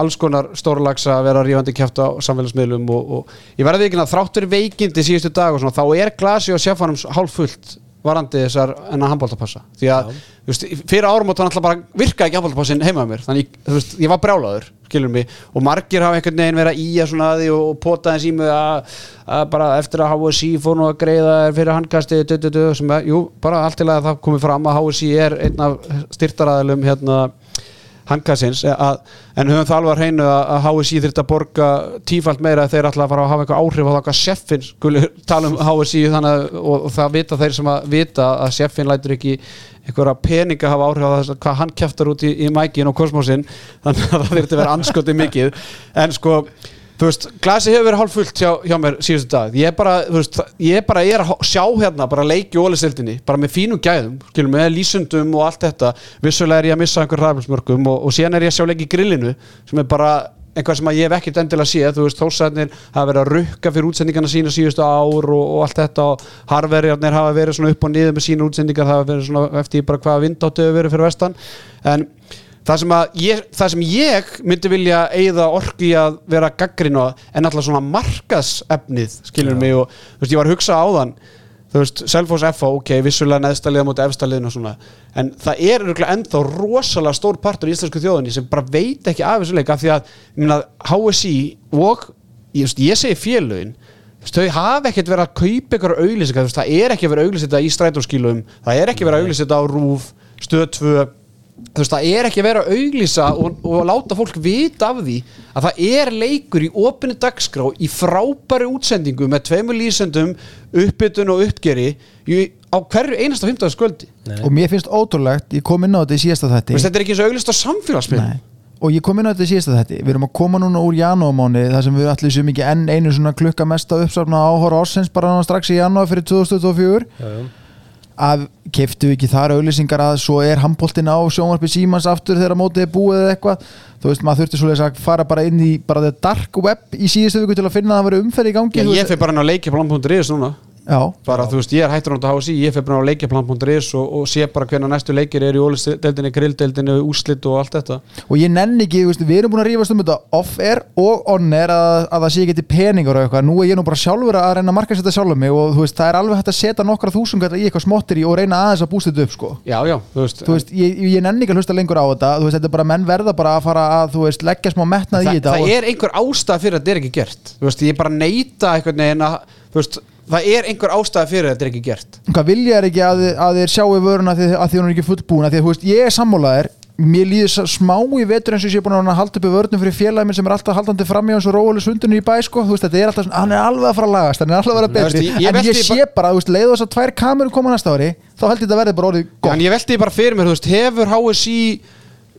alls konar stórlagsa að vera rífandi kjátt á samfélagsmiðlum og, og ég verði ekki að þráttur veikindi síðustu dag og svona, þá er glasi og sjafanum hálf fullt varandi þessar enna handbóltapassa því að veist, fyrir árum átt var náttúrulega bara virka ekki handbóltapassin heima með mér. Þannig veist, ég var brjálaður skilur mig. Og margir hafa einhvern veginn verið að íja svona að því og, og pota þess í mig að, að bara eftir að HSI fór nú að greiða fyrir handkasti du, du, du, sem að, jú, bara allt til að það komið fram að HSI er einn af styrtaræðilum hérna handkassins að, en höfum það alveg að hreinu að, að HSI þurft að borga tífalt meira þeir ætla að fara að hafa eitthvað áhrif á hvað seffin skuli tala um HSI að, og, það vita þeir sem að vita að seffin lætur ekki einhverja peninga hafa áhrif á það hvað hann kæftar út í, í mækin og kosmosin þannig að það þurft að vera anskoti mikið. En sko þú veist, glasi hefur verið hálf fullt hjá, hjá mér síðustu dag ég bara, þú veist, ég bara er að sjá hérna, bara leiki ólisildinni bara með fínum gæðum, skilum með lýsundum og allt þetta, vissulega er ég að missa einhver ræfilsmörkum og, og síðan er ég að sjá leiki grillinu sem er bara eitthvað sem ég hef ekkert endilega séð, þú veist, þósæðnir hafa verið að rukka fyrir útsendingarna sína síðustu ár og, og allt þetta og harverjarnir hafa verið svona upp og niður með sína útsendingar, hafa verið svona eftir bara hvaða vindáttu hefur verið fyrir vestan. En það sem, ég, það sem ég myndi vilja eigða orki að vera gaggrin á en alltaf svona markasefnið skilur mig og þú veist ég var að hugsa áðan þú veist, Selfoss FA, ok, vissulega neðstaliða mútið efstaliðin og svona en það er örugglega ennþá rosalega stór partur í íslensku þjóðinni sem bara veit ekki af þessu leik af því að, ég meina, HSI og, ég, veist, ég segi félögin þau hafa ekkert verið að kaupa ykkur veist, það er ekki verið að auglýsa þetta í strætóskílum, það er ekki verið að auglýsa þetta á RÚF, stöð 2 þú veist, það er ekki verið að auglýsa og, og láta fólk vita af því að það er leikur í opinni dagskrá í frábæri útsendingu með tveimur lýsendum uppbytun og uppgeri í, á hverju einasta 15. sköldi og mér finnst ótrúlegt, ég kom inn á þetta í síðasta þætti þetta er ekki eins og auglýst á samfélagsmynd Nei. og ég kom inn á þetta í síðasta þætti við erum að koma núna úr janúamáni þar sem við allir séum ekki enn einu svona klukka mesta uppsafna áhóra ársins bara strax í janúar fyrir 2024 Já, já. Að keftu ekki þar auðlýsingar að svo er handbóltin á sjónvarpi símans aftur þegar mótið er búið eða eitthvað. Þú veist maður þurfti svoleiðis að fara bara inn í bara the dark web í síðustu viku til að finna að það veri umferð í gangi Já, ég fyrir bara inn á leikjaplan.is núna já, bara þú veist, ég er hættur á HSI ég fyrir bara á leikjaplan.is og, og sé bara hvernig næstu leikir er í ólisteldinni, grilldeldinni úslit og allt þetta. Og ég nenni ekki, veist, við erum búin að rífast um þetta off-air og on-air að, að það sé ekki til peningar og eitthvað, nú er ég nú bara sjálfur að reyna að marka setja sjálfur mig og veist, það er alveg hægt að setja nokkra þúsungar í eitthvað smottir í og reyna aðeins að bústa þetta upp sko. Já, já, þú veist, þú veist, ég, ég nenni ekki að hlusta lengur á þetta. Veist, þetta er bara menn verða bara að fara að leggja smá metnað í þetta það er einhver ástæða fyrir að þetta er ekki gert að það er einhver ástæða fyrir að þetta er ekki gert. Hvað vilja er ekki að, að þeir sjáu vöruna að því, að því hún er ekki fullbúin? Að því að þú veist, ég er sammálaðir mér líður smá í vetur eins og ég sé búin að halda uppi vörnum fyrir félagin minn sem er alltaf haldandi fram í hans og róli sundinu í bæ sko, þú veist, þetta er alltaf svona, hann er alveg að fara að lagast hann er alltaf að vera betri, ég- ég en ég sé bara, veist, leiðu þess að tvær kameru koma næsta ári, þá held ég þetta verði bara orðið gott. en ég velti því bara fyrir mér, þú veist, hefur HSI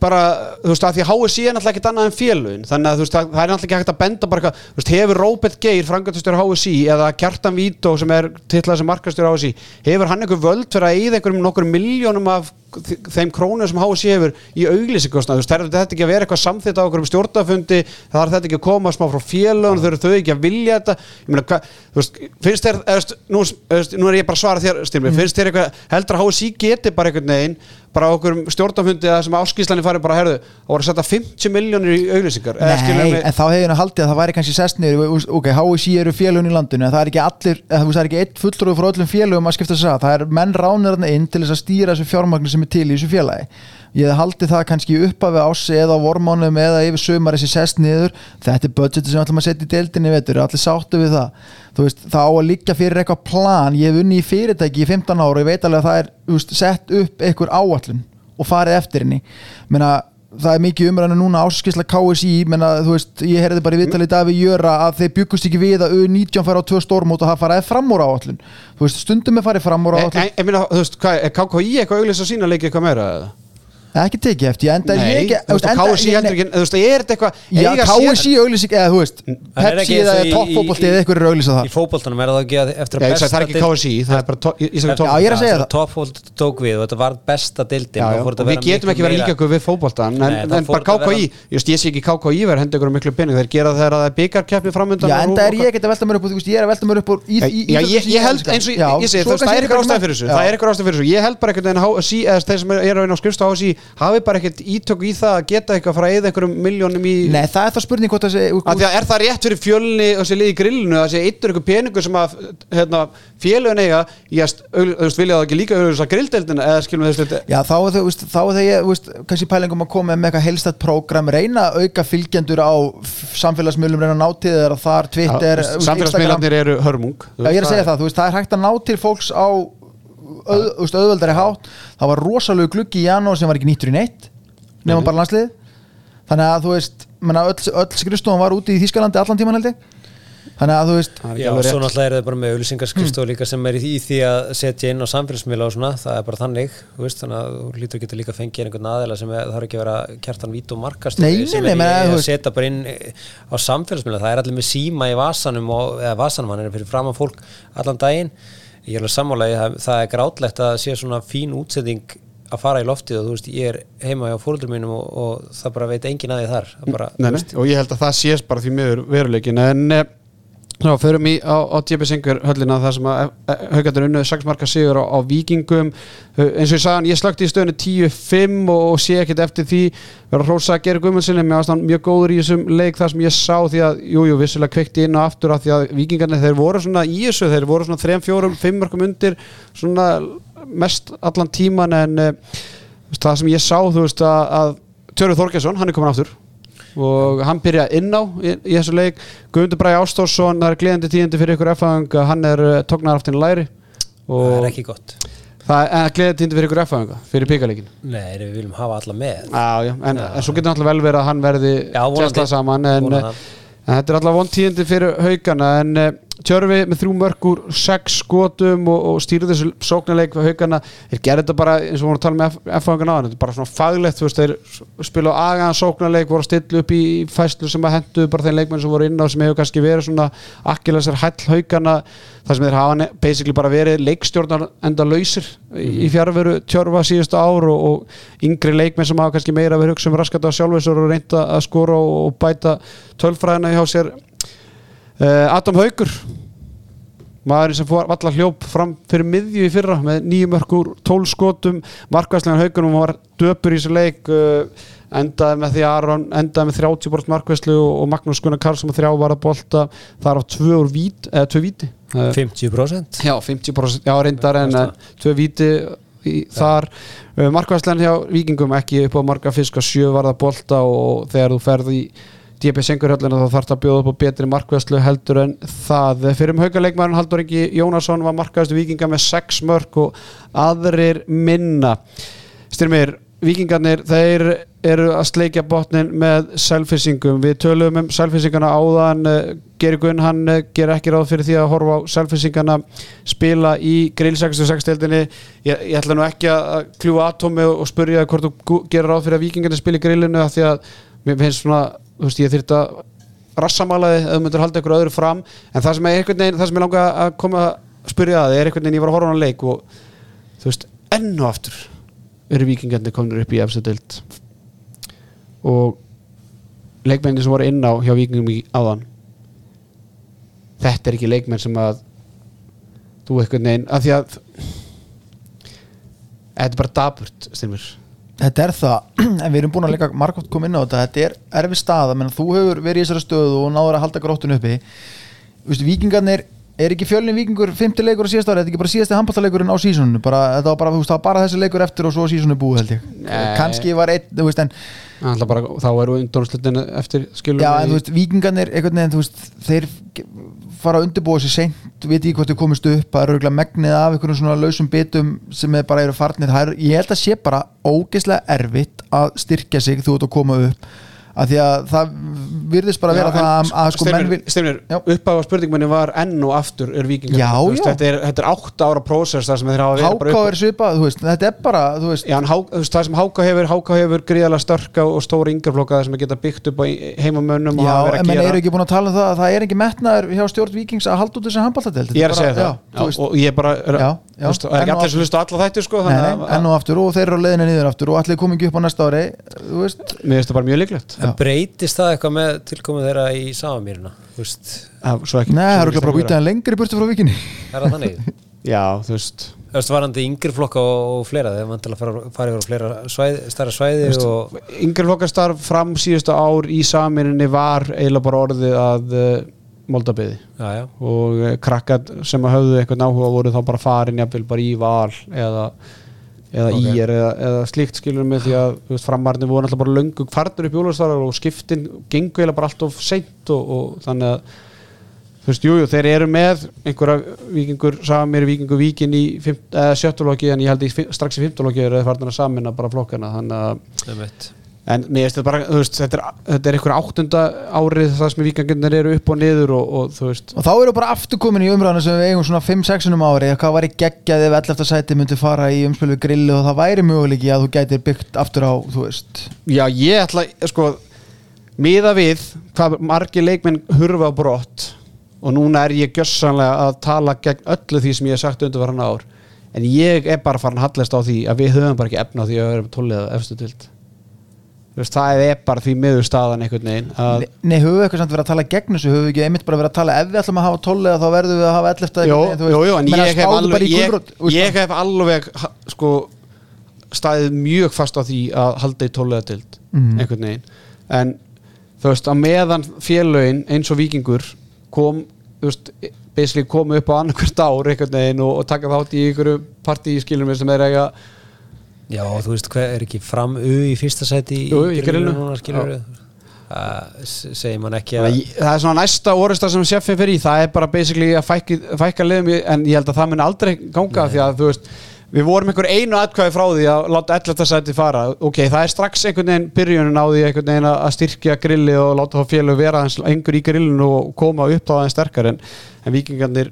bara, þú veist, að því HSI er náttúrulega ekkert annað en félugin, þannig að þú veist, það er náttúrulega ekki hægt að benda bara eitthvað, þú veist, hefur Róbert Geir, frangatastur HSI, eða Kjartan Vító sem er titlað sem markastur HSI, hefur hann einhver völd fyrir að eyða einhverjum nokkur miljónum af þeim krónum sem HSI hefur í auglýsingkostnað, þú veist, þarf þetta ekki að vera eitthvað samþitt á einhverjum stjórnafundi, það þarf þetta ekki að koma smá frá félugun, þau eru þau ekki að vilja þetta, ég meina, þú veist, finnst þér, eða, veist, nú, eða, veist, nú er ég bara að svara þér, Styrmi, finnst þér eitthvað, heldur að HSI geti bara einhvern veginn, bara okkur stjórnafundi eða sem áskýslanir fari bara, herðu, og voru að setja 50 miljónir í auglýsingar, Nei, en þá hefur hann haldið að það væri kannski sest niður þú veist, ok, HSI eru félögin í landinu það er ekki allir, það er ekki eitt fulltrúi frá öllum félögum að skipta sér að það er menn ránir inn til þess að stýra þessu fjármagnu sem er til í þessu félagi ég hef haldið það kannski uppafi ási eða á vormánum eða yfir sömar þessi sest niður, þetta er budgeti sem við ætlum að setja í deildinni í vetur, allir sáttu við það. Þú veist, það á að liggja fyrir eitthvað plan. Ég hef unni í fyrirtæki í 15 ára og ég veit alveg að það er þú veist, sett upp einhver áallun og farið eftir henni. Menna, það er mikið umræðinu núna áskisla KSI menna, þú veist, ég heyrði bara í viðtalið í dag við Jöra að þeir byggust ekki við að U19 fara á tvö stórmót og það faraði fram úr áallun þú veist, stundum er farið fram úr en, áallun en, ég meina, þú veist, hvað, er KKI eitthvað auglýsa sína leiki eitthvað meira, eða? Ekki tekið eftir, ég enda Nei, ég ekki þú veist, KSI heldur ekki, þú veist, er þetta eitthvað, Já, KSI auglýsing eða þú veist En er Pepsi eða í- í- eða eitthvað er auglýsa Í það fótboltanum er það ekki að eftir að ég sagði, það er ekki KSI, það er bara, to- ég sagði Já, top- Já, ég er að segja það. Toppfólt tók við og þetta var besta dildin og við getum ekki verið líka ykkur við fótboltan en, en bara KKI, ég sé ekki KKI verið hendi ykkur miklu pening, þeir gera það þegar það er byggarkeppni framöndan Já, er ég ég er í, í, í, ég, ég ég veist, það það hafi bara ekkert ítök í það að geta eitthvað frá eða einhverjum miljónum í Nei, það er það spurning hvort það sé að því að er það rétt fyrir fjölni og þessi lið í grillinu að sé eittur einhver peningur sem að hérna, fjölun eiga í að vilja það ekki líka auðvitað grilldeldina eða skilum við þessu Já, þá er það, þá er það ég, veist, kannski pælingum að koma með eitthvað heilstætt prógram, reyna að auka fylgjendur á samfélagsmiðlum, reyna að ná til þeirra þar, Twitter, veist, samfélagsmiðlarnir eru hörmung Já, ég er að segja það, það er hægt að ná til fólks á veist, auðveldari hátt. Það var rosalegu gluggi í janúar sem var ekki nýttur í neitt nema Nei. bara landslið þannig að þú veist, menna, öll, öll skrifstofan var úti í Þýskalandi allan tíman held ég. Þannig að þú veist, Það er ekki Já, svo náttúrulega er það bara með auðlýsingarskrifstof líka sem er í því að setja inn á samfélagsmiðla og svona, það er bara þannig veist, þannig að þú lítur geta líka fengið einhvern aðeila sem er, þarf ekki að vera kjartan vít og markast Nei, nei, sem nei, er í menn, þú að setja bara inn á samfélagsmiðla, það er allir með síma í vasanum og, eða vasanum, hann er fyrir framan fólk allan daginn, ég er alveg sammálaði það, það er grátlegt að sé svona fín útsetting að fara í loftið og þú veist, ég er heima hjá fóröldur mínum og, og það bara veit engin að því þar. Bara, Nei, nei, og ég held að það sést bara því miður veruleikin en eh, þá förum í á, á JB Singer höllina þar sem að haugandur unnuð 6 marka sigur á, á vikingum Eh, eins og ég sagði hann, ég slökti í stöðinu 10-5 og, og sé ekkert eftir því. Vera að hrósa að gera mér varst hann mjög góður í þessum leik þar sem ég sá því að, jújú, jú, vissulega kveikti inn og aftur af því að vikingarnir þeir voru svona í þessu þeir voru svona 3-4-5 markum undir svona mest allan tíman en eh, það sem ég sá, þú veist að, að Tjörður Þorgesson, hann er komin aftur og hann byrjaði inn á í, í þessu leik. Guðmundur Bræði Ástórsson það er gleðandi tíðindi fyrir ykkur F-fæðing hann er uh, tóknar aftin læri. Það er ekki gott. Það er gleðandi tíðindi fyrir ykkur F-fæðing fyrir píkaleikin Nei, við viljum hafa alla með. Já, já, en, en svo getur náttúrulega vel verið að hann verði Já, tjastla saman en, en það. þetta er alltaf vond tíðindi fyrir haugana en Tjörfi með þrjú mörg úr sex skotum og, og stýrði þessu sóknarleik fyrir haugana, þeir gerði þetta bara eins og voru að tala með F-fæðingan á hann, þetta er bara svona faglegt þú veist, þeir spila á agaðan sóknarleik voru að stilla upp í fæslu sem að hendu bara þeim leikmenn sem voru inn á sem hefur kannski verið svona akkilesar hæll haugana þar sem þeir hafa basically bara verið leikstjórnar enda lausir í, í fjárveru tjörfa síðustu ár og, og yngri leikmenn sem hafa kannski meira verið hugsa um Adam Haugur maðurinn sem fór valla hljóp fram fyrir miðju í fyrra með nýju mörgur tól skotum, markvæslegan haugunum var döpur í þessu leik uh, endaði með því Aron endaði með 30 bort markvæslu og, og Magnús Gunnar Karlsson með þrjá var að bolta þar á tvö vít, eða tvö víti. Uh, 50% já, 50% já, reyndar en tvö víti þar. Markvæslegan hjá vikingum ekki upp á marga fisk að sjö var að bolta og þegar þú ferð í DB Sengurhöllina þá þarf það að bjóða upp á betri markvæslu heldur en það. Fyrir um haugaleikmærin Haldur Ingi Jónasson var markvæstu vikinga með 6 mörg og aðrir minna. Styrmir, vikingarnir þeir eru að sleikja botnin með selfisingum, við töluðum um selfisingana áðan, Geri Gunn hann ger ekki ráð fyrir því að horfa á selfisingana spila í grill 66 deildinni, ég, ég ætla nú ekki að kljúa atómi og spurja hvort þú gerir ráð fyrir að vikingarnir spila í grillinu því að mér finnst svona þú veist, ég þyrft að rassamalaði ef þú myndir halda ykkur öðru fram. En það sem það ég langa að koma að spyrja að er einhvern veginn, ég var að horfa á hann leik og þú veist, enn og aftur eru vikingarnir komin upp í efstu deild. Og leikmenni sem voru inn á hjá vikingum í áðan þetta er ekki leikmenn sem að þú einhvern veginn, af því að þetta er bara daburt styrmur Þetta er það, en við erum búin að leika margótt koma inn á þetta, þetta er erfið staða menn þú hefur verið í þessari stöðu og náður að halda gróttun uppi. Vistu, Víkingarnir, er ekki fjölinn vikingur 50 leikur á síðast ári, þetta er ekki bara síðasti handbóltaleikurinn á bara, þetta var bara, þú veist, það bara þessi leikur eftir og svo sísonu búið held ég. Kannski var einn, þú veist, en bara, þá eru undónslutinu eftir skilur já, en þú veist, Víkingarnir, einhvern veginn, þú veist þeir fara að undirbúa sér seint veit ekki hvort þau komist upp, það eru örugglega megnið af einhvern svona lausum bitum sem er bara eru farnir, það er, ég held að sé bara ógeðslega erfitt að styrkja sig þú ert að koma upp af því að það virðist bara að vera það að, að sko menn vil Stefnir, Já. uppáða spurningmenni var enn og aftur er vikingar Já, Þú veist, já. Þetta er, þetta er átta ára prósess þar sem þeir hafa verið bara háká upp er svipað, veist, þetta er bara veist, Já, há, það sem Háka hefur, Háka hefur gríðalega störka og stóra yngarflokka sem geta byggt upp á heimamönnum já, en að menn gera eru ekki búin að tala um það að það er ekki metnaður hjá stjórn vikings að halda út þessi handbóltadelt Ég er að segja það já, og ég er bara, Já, já. ekki allir sem hlusta alla sko, að- enn og aftur og þeir eru á leiðinu niður aftur og allir komingi upp á næsta ári mér finnst það bara mjög líklegt Já. breytist það eitthvað með tilkomið þeirra í veist, Já, svo ekki- Nei, það eru ekki bara vera. býtaðan lengri burtu frá vikinni. Er það þannig? Já, þú veist. Þú Östvarandi yngri flokka og, fleira þegar mann til að fara, fara yfir á fleira svæði, stærra svæði og Yngri flokkastarf fram síðustu ár í samininni var eiginlega bara orðið að uh, moldabiði já, já, og uh, krakkar sem að höfðu einhvern áhuga voru þá bara farin jafnvel bara í val eða, eða Ok. ír eða, eða slíkt skilur með því að veist, framarnir voru alltaf bara löngu farnir upp jólastarar og skiptin gengu eiginlega bara allt of seint og, og þannig að þú veist, jújú, jú, þeir eru með einhverja vikingur, samir vikingur víkin í eða sjöttulokki en ég held í strax í fymtulokki eru þeir farnir að samina bara flokkana þannig að. En mér finnst þetta bara, þú veist, þetta er, þetta er einhver áttunda árið það sem vikingarnir eru upp og niður og, og þú veist, og þá eru bara aftur komin í umræðinu sem við eigum svona 5-6 um ári hvað væri geggjað ef 11. sæti myndi fara í umspil við grilli og það væri möguleiki að þú gætir byggt aftur á, þú veist. Já ég ætla, sko, miða við hvað margir leikmenn hurfa brott og núna er ég gjössanlega að tala gegn öllu því sem ég hef sagt undir varan ár. En ég er bara farin að hallast á því að við höfum bara ekki efna á því að við erum tólið efstu tild þú veist, það er bara því miður staðan einhvern veginn að Nei, Nei, höfum við eitthvað samt verið að tala gegn þessu höfum við ekki einmitt bara verið að tala ef við ætlum að hafa 12 eða þá verðum við að hafa 11 Jó, einhvern veginn, þú jú, veist. jú, en ég hef alveg ég, ég hef alveg sko staðið mjög fast á því að halda í tólega tild Mhm. einhvern veginn en þú veist, á meðan félögin eins og vikingur kom, þú veist basically komu upp á annarkvært ár einhvern veginn og, og taka þátt í einhverju partískilum sem er eiga Já, þú veist hvað er ekki fram U í fyrsta sæti í grillinu. það segir mann ekki að það er svona næsta orðista sem sjeffin fyrir í það er bara basically að fækka, fækka liðum en ég held að það mun aldrei ganga því að þú veist við vorum einhver einu atkvæði frá því að láta 11. sæti fara. Ok, það er strax einhvern veginn byrjunin á því einhvern veginn að styrkja grilli og láta þá félög vera einhver í grillinu og koma upp þá aðeins sterkar en, en vikingarnir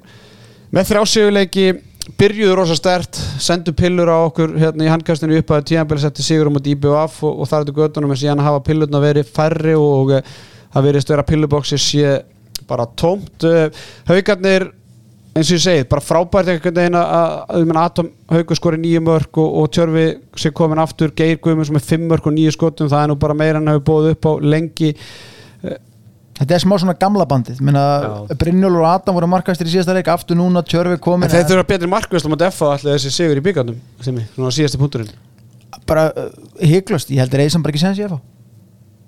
með þrjásiguleiki byrjuðu rosa stert, sendu pillur á okkur hérna í handkastinu upp að tíðanbeli setti sigur um að IBF og, og þar er þetta göttunum en síðan hafa pillurna verið færri og uh, það verið störa pillubóksi sé bara tómt. Uh, haugarnir eins og ég segið, bara frábært einhvern veginn að, Atom haugur skori nýju mörg og, og Tjörfi sé komin aftur. Geir Guðmunds með fimm mörg og nýju skotum það er nú bara meira en hefur búið upp á lengi Þetta er smá svona gamla bandið. Minna, Já. Brynjólfur og Adam voru markastir í síðasta leik aftur núna, Tjörfi komin en þeir þurfa betri markvæslu mot F allir þessi sigur í byggandum svona síðasti punkturinn, bara uh, hygglust, ég held að Reysam bara ekki að fá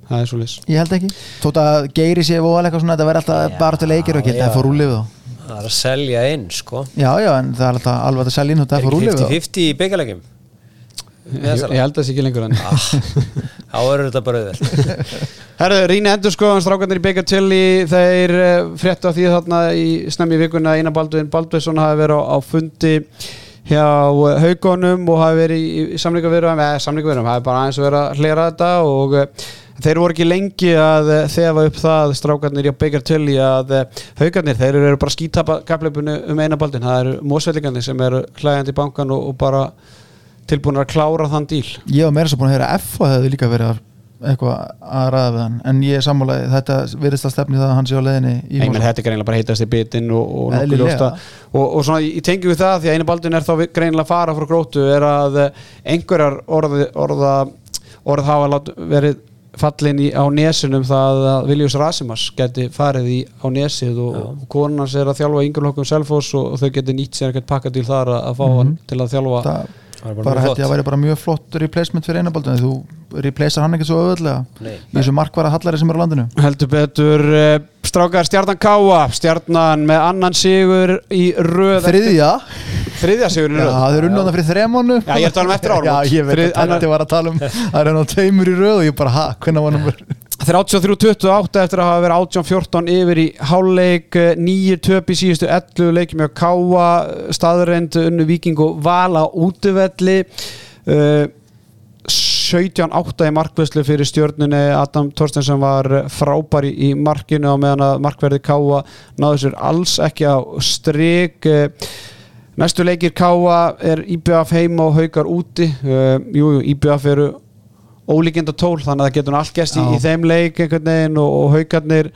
það er svo lis ég held ekki, þótt að Geiri sé og eitthvað svona, þetta verður alltaf bara til leikir og ekki, já. það fór úlið þá það er að selja inn sko. Já, já, en það er alltaf alveg að selja inn og er það fór þá 50-50 í byggalegjum ég, ég held að það sé ekki lengur en þá er þetta bara auðvelt. Herðu, Ríni Endurskoðan, strákarnir í Baker Tilly þeir fréttu af því þarna í snemmi vikuna Einar Baldvin Baldvinsson hafi verið á, á fundi hjá uh, haugunum og hafi verið í, í samlingaverum eða samlingaverum, hafi bara aðeins verið að hlera þetta og þeir voru ekki lengi að þefa upp það strákarnir í Baker Tilly að haugarnir, þeir eru bara skítapa kapleipinu um Einar Baldvin, það eru mósvellingarnir sem eru hlægandi í bankan og, og bara tilbúin að klára þann díl? Ég var meira svo búin að heyra að F og hefði líka verið að eitthvað að ræða við hann. En ég er sammálaði, þetta virðist að stefni það að hann sé á leiðinni í Nei, menn þetta er greinilega bara heitast í bitin og, og nokkuð ljósta og, og svona í tengjum við það því að einu baldin er þá greinilega að fara frá grótu er að eh, einhverjar orði, orða orð hafa lát, verið fallin í, á nesunum það að Viljus Rasimas geti farið í á nesið og, og konans er að þjálfa yngur Selfoss og, og þau geti nýtt sér eitthvað pakkadíl þar að, að fá hann til að þjálfa það er bara held ég að væri bara mjög flott replacement fyrir einabaldun þú replacear hann ekki svo öðvöldlega í þessu markvara hallari sem er á landinu. Heldur betur uh, strákar stjarnan Káa. Stjarnan með annan sigur í röð þriðja, þriðja sigur í já röð? það er unnað fyrir þremánu Já, ég er að tala um eftir áramót. já ég veit Þrið- að þetta var að tala um það er hann á tveimur í röð og ég bara ha, hvernig var hann 33-28 eftir að hafa verið 18-14 yfir í háleik eh, nýju töp í síðustu 11 leikjum hjá Káa staðreind unnu Víking og Vala útivelli. Uh, 17-8 í markvæslu fyrir stjörnunni. Adam Torstensson var frábær í, markinu á meðan að markverði Káa náðu sér alls ekki á strik. Næstu leikir Káa er IBF heima og haukar úti. Uh, jú, jú, IBF eru ólíkinda tól þannig að það getur allt gæst í, í þeim leik einhvern veginn og, og haukarnir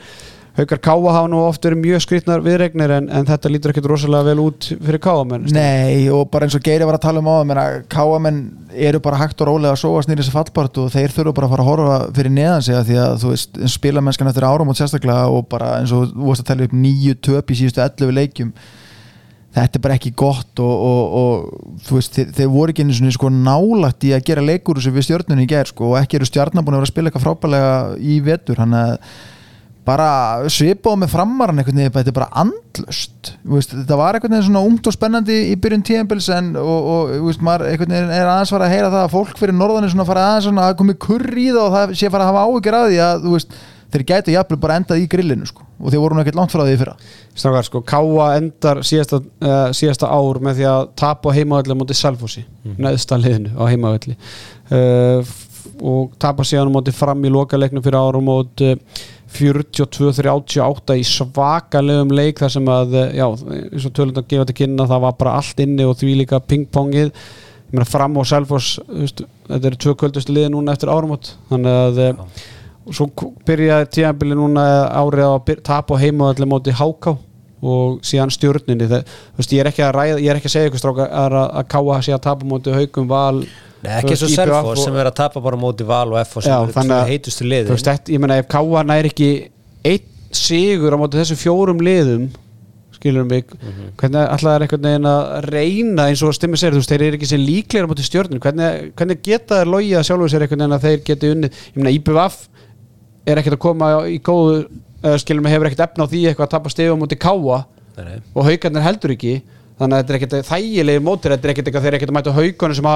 haukar Káa hafa nú oft verið mjög skrýtnar viðregnir en, en þetta lítur ekkert rosalega vel út fyrir Káa menn Nei, og bara eins og Geiri var að tala um á það Káamenn eru bara hægt og rólega að sóa snýri þessi fallbart og þeir þurfa bara að fara að horfa fyrir neðan sig því að þú veist, spilamennskan eftir árum og sérstaklega og bara eins og þú veist að tella upp nýju töp í síðustu 11 leikjum þetta er bara ekki gott og, og, og þú veist, þeir, þeir voru ekki einu svona sko nálægt í að gera leikur sem við stjórnunni í ger sko og ekki eru stjarnar búin að vera að spila eitthvað frábælega í vetur hann að bara svipað með framaran einhvern veginn, þetta er bara andlust veist, þetta var einhvern veginn svona ungt og spennandi í byrjun tíðanbils en og, og veist, maður einhvern veginn er aðeins fara að heyra það að fólk fyrir norðan er svona að fara aðeins svona að komi kurr í það og það sé fara að hafa áhyggjur að því að þú veist, þeir gæti jafnvel bara endað í grillinu sko og þeir voru nú ekkert langt frá því í fyrra. Strákar, sko, Káa endar síðasta, uh, síðasta ár með því að tapa á heimavalli á móti Salfossi, mm. neðsta liðinu á heimavalli uh, f- og tapa síðan á móti fram í lokaleiknum fyrir árum móti 42-38 í svakalegum leik þar sem að, uh, já, eins og tölund að gefa þetta kynna, það var bara allt inni og því líka pingpongið. Ég meina fram og Salfoss, þetta eru tvö kvöldustu liði núna eftir árumót þannig að uh, og svo byrjaði tíðanbili núna árið á að tapa á heimavalli móti Háká og síðan stjórninni ég er ekki að ræða, ég er ekki að segja ykkur stráka að, að káa sé að tapa móti haugum val Nei, ekki eins og Selfoss sem er að tapa bara móti Val og F sem Já, tvö að- heitustu liðin. veist, ég meina ef káa næri ekki einn sigur á móti þessu fjórum liðum skilur mig, hvernig alltaf er einhvern veginn að reyna eins og stimmi segir, þú veist, þeir eru ekki sem líklegir á móti stjórnin, hvernig, hvernig geta þeir að sjálfur sér einhvern veginn að þeir geti unnið, ég meina IBVF er ekkert að koma í góðu eða skilur mig hefur ekkert efna á því eitthvað að tapa stegum mútið káa Nei, og haugarnir heldur ekki þannig að þetta er ekkert þægilegi mótir þetta er ekkert eitthvað þeir eru ekkert að mæta haugarnir sem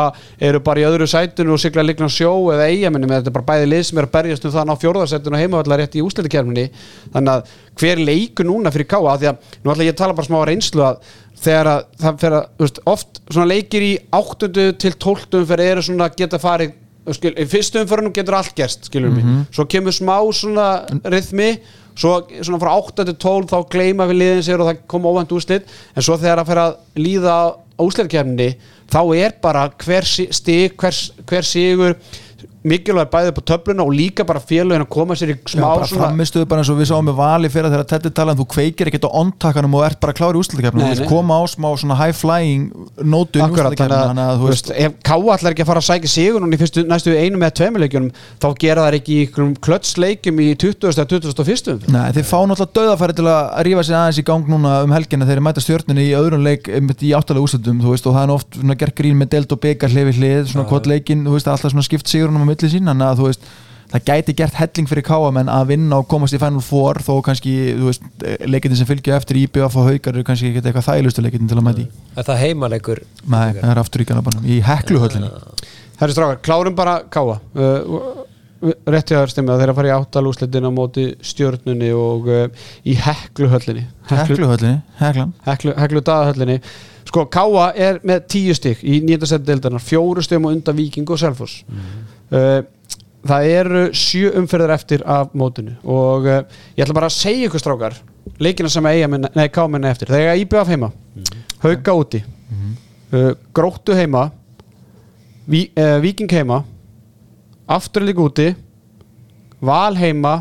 eru bara í öðru sætunu og sigla líkna á sjó eða eigamenni með þetta er bara bæði lið sem er að berjast um það að ná fjórðarsætunu og heimavallar rétt í úslitakernunni þannig að hver leikur núna fyrir káa því að nú ætla ég að tala bara smá á reynslu að þegar að það fer að veist, oft svona leikir í 8. til 12. fyrir eru svona geta farið skil, í fyrstu umförunum getur allt gerst skilur mig, svo kemur smá svona rithmi, svo svona frá 8 til 12 þá gleyma við liðin sér og það koma óvænt úrslit, en svo þegar að fer að líða á úslitkefni þá er bara hver stig hver, hver sigur mikilvæg bæðið på töfluna og líka bara félögin að koma sér í Já, smá bara framistuðu bara eins og við sáum með vali fyrir þegar Teddy talan, þú kveikir ekkert á ondtakanum og ert bara klár í úrslutakefnum, Nei, þú nei. koma á smá svona high flying nótu í að, að þú veist, ef Káa ætlar ekki að fara að sækja sigur núna í fyrstu, næstu einu með tveimuleikjunum þá gera þær ekki í einhverjum klötsleikjum í 20. eða 21. umferð. Nei, þeir fá náttúrulega döðafæri til að rífa sig aðeins í gang núna um helgina þegar þeir mæta stjórnunni í öðrum leik einmitt í áttalega úrslutum, þú veist, og það er oft svona gert grín með delt og byggar hlið við hlið, svona milli sín, þannig að þú veist, það gæti gert helling fyrir káamenn að vinna og komast í Final Four þó kannski, þú veist, leikinni sem fylgja eftir IBF og haukar eru kannski ekki eitthvað þægilustu leikinni til að mæti. Er það heimalegur Nei, það er aftur í Garðabænum, í hekluhöllinni. Herri strákar, klárum bara Káa uh, rétti að stemma þeir að fara í áttalúslitin á móti stjörnunni og uh, í hekluhöllinni. Hekluhöllinni, heklan. heklu, heklu daðahöllinni sko Káa er með tíu stygg í nýjöndasetti deildarnar, fjóru stegum og undan Víking og Selfoss. Uh, það eru sjö umferðar eftir af mótinu og uh, ég ætla bara að segja ykkur strákar leikina sem eiga minna, nei Káa minna eftir. Þegar ég IBF heima, Hauka úti. Uh, Gróttu heima. Ví, uh, Víking heima. Afturlík úti. Val heima.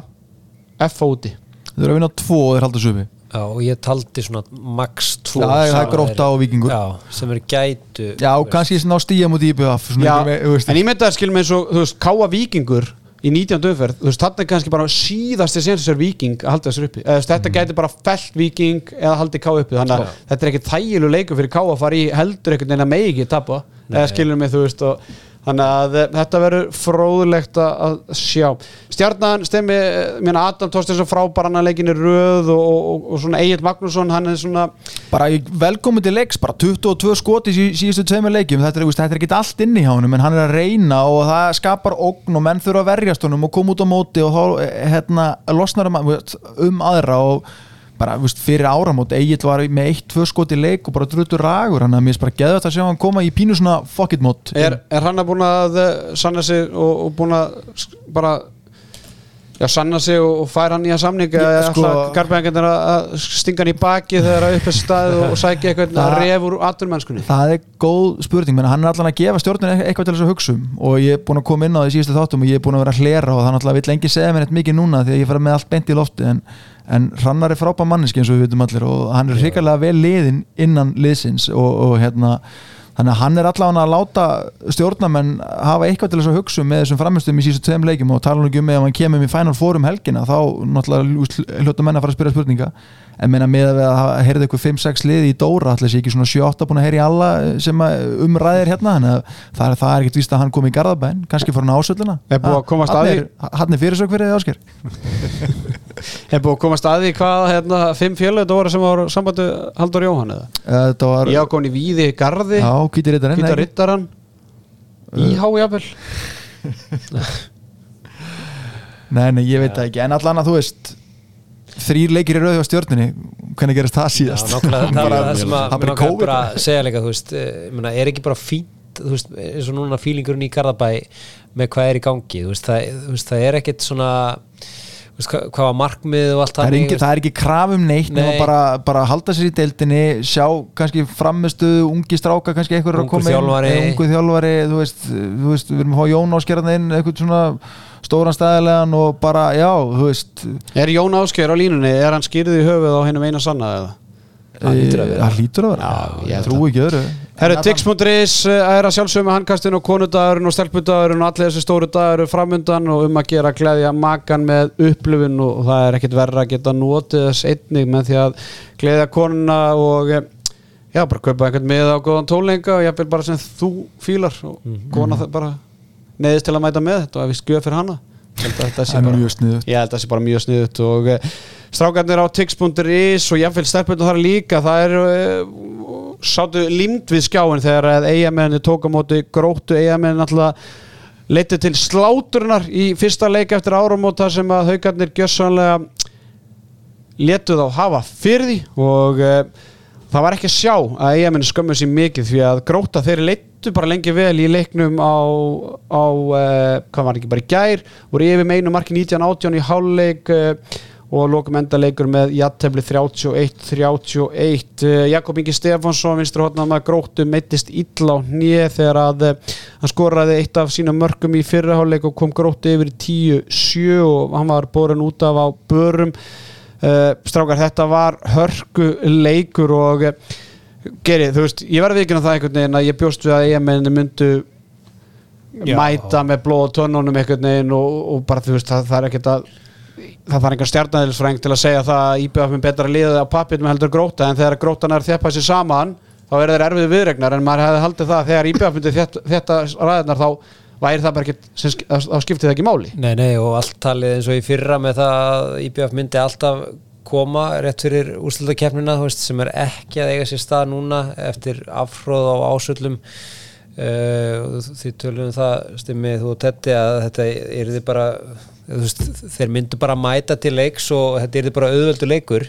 F úti. Þeir eru að vinna tvo og þeir halda sömu. Já, og ég taldi svona max 2 Já, það er Grótta og Víkingur. Já, sem eru gætu Já, kannski ná stíja mútið IBF. Já, en ég myndi að skilja með eins og þú veist, Káa Víkingur í 19. umferð þú veist, þarna er kannski bara síðasti sénsir Víking að halda þessu uppi, eða þetta gæti bara fellt Víking eða haldið Káa uppi þannig að þetta er ekki þægilu leikur fyrir Káa að fara í heldur einhvern veginn að megi ekki tapa eða skilur mig, þú veist og þannig að eh, þetta verður fróðlegt að að sjá. Stjarnan stemmi, mér Adam Tórstisson frábæra hann leikinni röð og, og, og, svona Egil Magnússon, hann er svona bara í- velkomin til leiks bara 22 skoti í sí- síðustu tveimur leikjum. Þetta er, er ekki allt inni hjá honum en hann er að reyna og það skapar ógn og menn þurfa að verjast honum og koma út á móti og þá eh, hérna, losnar um, um aðra og bara veist, fyrir áramót Egil var með 1-2 skoti í leik og bara drutur ragur hann að mér er bara þetta að sjá hann koma í pínu svona fuck it mót er, er hann að búin að sanna sig og, og búin að bara já, sanna sig og, færa hann í að samning Já, eða sko- sko, garbengendur að stinga hann í baki þegar að upp er stað og, og sækja eitthvað Það- ref úr aturmennskunni Það er góð spurning, menn hann er allan að gefa stjórnun eitthvað til þess að hugsa um og ég er búin að koma inn á því síðustu þáttum og ég er búin að vera að hlera og það náttúrulega vill engi segja mér eitthvað mikið núna því að ég fara með allt beint í lofti en, en Hrannar er frábæð manneski eins og við vitum allir og hann er þannig að hann er allavega að láta stjórnamenn hafa eitthvað til þess að hugsa um með þessum framistum í síðustu tveim leikjum og tala nú ekki um með að hann kemur í Final Four um helgina þá náttúrulega hljóta menn að fara að spyrja spurninga. En meina með að við að heyrða eitthvað 5-6 liði í Dóra allir sé ekki svona 7-8 búin að heyra í alla sem umræðir hérna þannig að það er, það er ekkert víst að hann kom í Garðabæn kannski fór hann ásölduna Er hann er fyrirsök fyrir þið ásker Er búið að komast að því hvað hérna, fimm fjölu þetta voru sem var sambandi Haldur Jóhann eða? þetta var Ég ákvæmni Víði Garði, já, kvítir þetta Hvíta Rittaran Íhá jafnvel. Nei, nei, ég veit það ekki. En allan að þú veist þrýr leikir í rauði á stjórninni hvernig gerist það Já, síðast? nákvæmlega, það er það sem að mér COVID. bara segja líka, þú veist, eh, ég meina, er ekki bara fínt, þú veist, eins og núna fílingurinn í Garðabæ með hvað er í gangi, þú veist, það, þú veist, það er ekkit svona, hvað, hvað var markmið og allt það er, ekki, það er ekki krafum neitt Nei. nema bara, bara halda sér í deildinni sjá kannski framistu ungi stráka kannski einhver er að koma inn, þjálfari. eh, ungur þjálfari þú veist, þú veist, við erum að fá Jón áskerðan inn eitthvað svona stóran stæðilegan og bara, já, þú veist Er Jón Ásgeir á línunni, er hann skýrði í höfuð á hennum eina sanna eða? Það hlýtur að vera. Eh, það hlýtur að vera, Já, ég trú ekki öðru Herru, Tix.is er að sjálfsögum með handkastin og konudagurinn og stelpudagurinn og allir þessi stóru dagur eru framundan og um að gera gleðja makan með upplifun og það er ekkit verra að geta notið þess einnig með því að gleðja konuna og eh, já, bara kaupa einhvern með á góðan tónleika og jafnvel bara sem þú fílar og kona það bara neðist til að mæta með þetta og að við skjöf fyrir hana Ég að þetta sé Það er bara- mjög sniðugt. Ég held að það sé bara mjög sniðut og uh, strákarnir á tix.is og jafnvel stelpunum þar líka það er sátu límt við skjáin þegar eigamenni tók á móti gróttu eigamenni alltaf leiti til sláturnar í fyrsta leik eftir áramót þar sem að haugarnir gjössanlega letu þá hafa því og uh, það var ekki að sjá að eigamenni skömmu sér mikið því að gróta þeir leittu bara lengi vel í leiknum á, á uh, hvað var ekki bara í gær voru yfir meinu marki 19-18 í hálfleik uh, og lokum enda leikur með jattefli 31-31 uh, Jakob Ingi Stefánsson vinstur hotnað með gróttu meittist illa á hnið þegar að uh, hann skoraði eitt af sína mörgum í fyrrahálfleik og kom gróttu yfir í 10-7 og hann var borin út af á börum Uh, strákar, þetta var hörku leikur og uh, Geri, þú veist, ég var að vikina það einhvern veginn að ég bjóst við að EM-menni myndu Já. mæta með blóð og tönnunum einhvern veginn og, og bara þú veist, það, það er ekkert að það þarf engar stjarnæðilsfræng til að segja það að IBF með betra liðið á pappið með heldur gróta en þegar grótan er þjapað sér saman þá er þeir erfið viðregnar en maður hefði haldið það að þegar IBF myndi þetta, ræðinar þá væri það bara sk- þá skiptið það ekki máli. Nei, nei, og allt talið eins og í fyrra með það að IBF myndi alltaf koma rétt fyrir úrslutakefnina sem er ekki að eiga sér stað núna eftir afhróð á ásöllum. Uh, því tölum við það stimmið þú og Tetti að þetta er þið bara veist, þeir myndu bara mæta til leiks og þetta er bara auðvöldu leikur.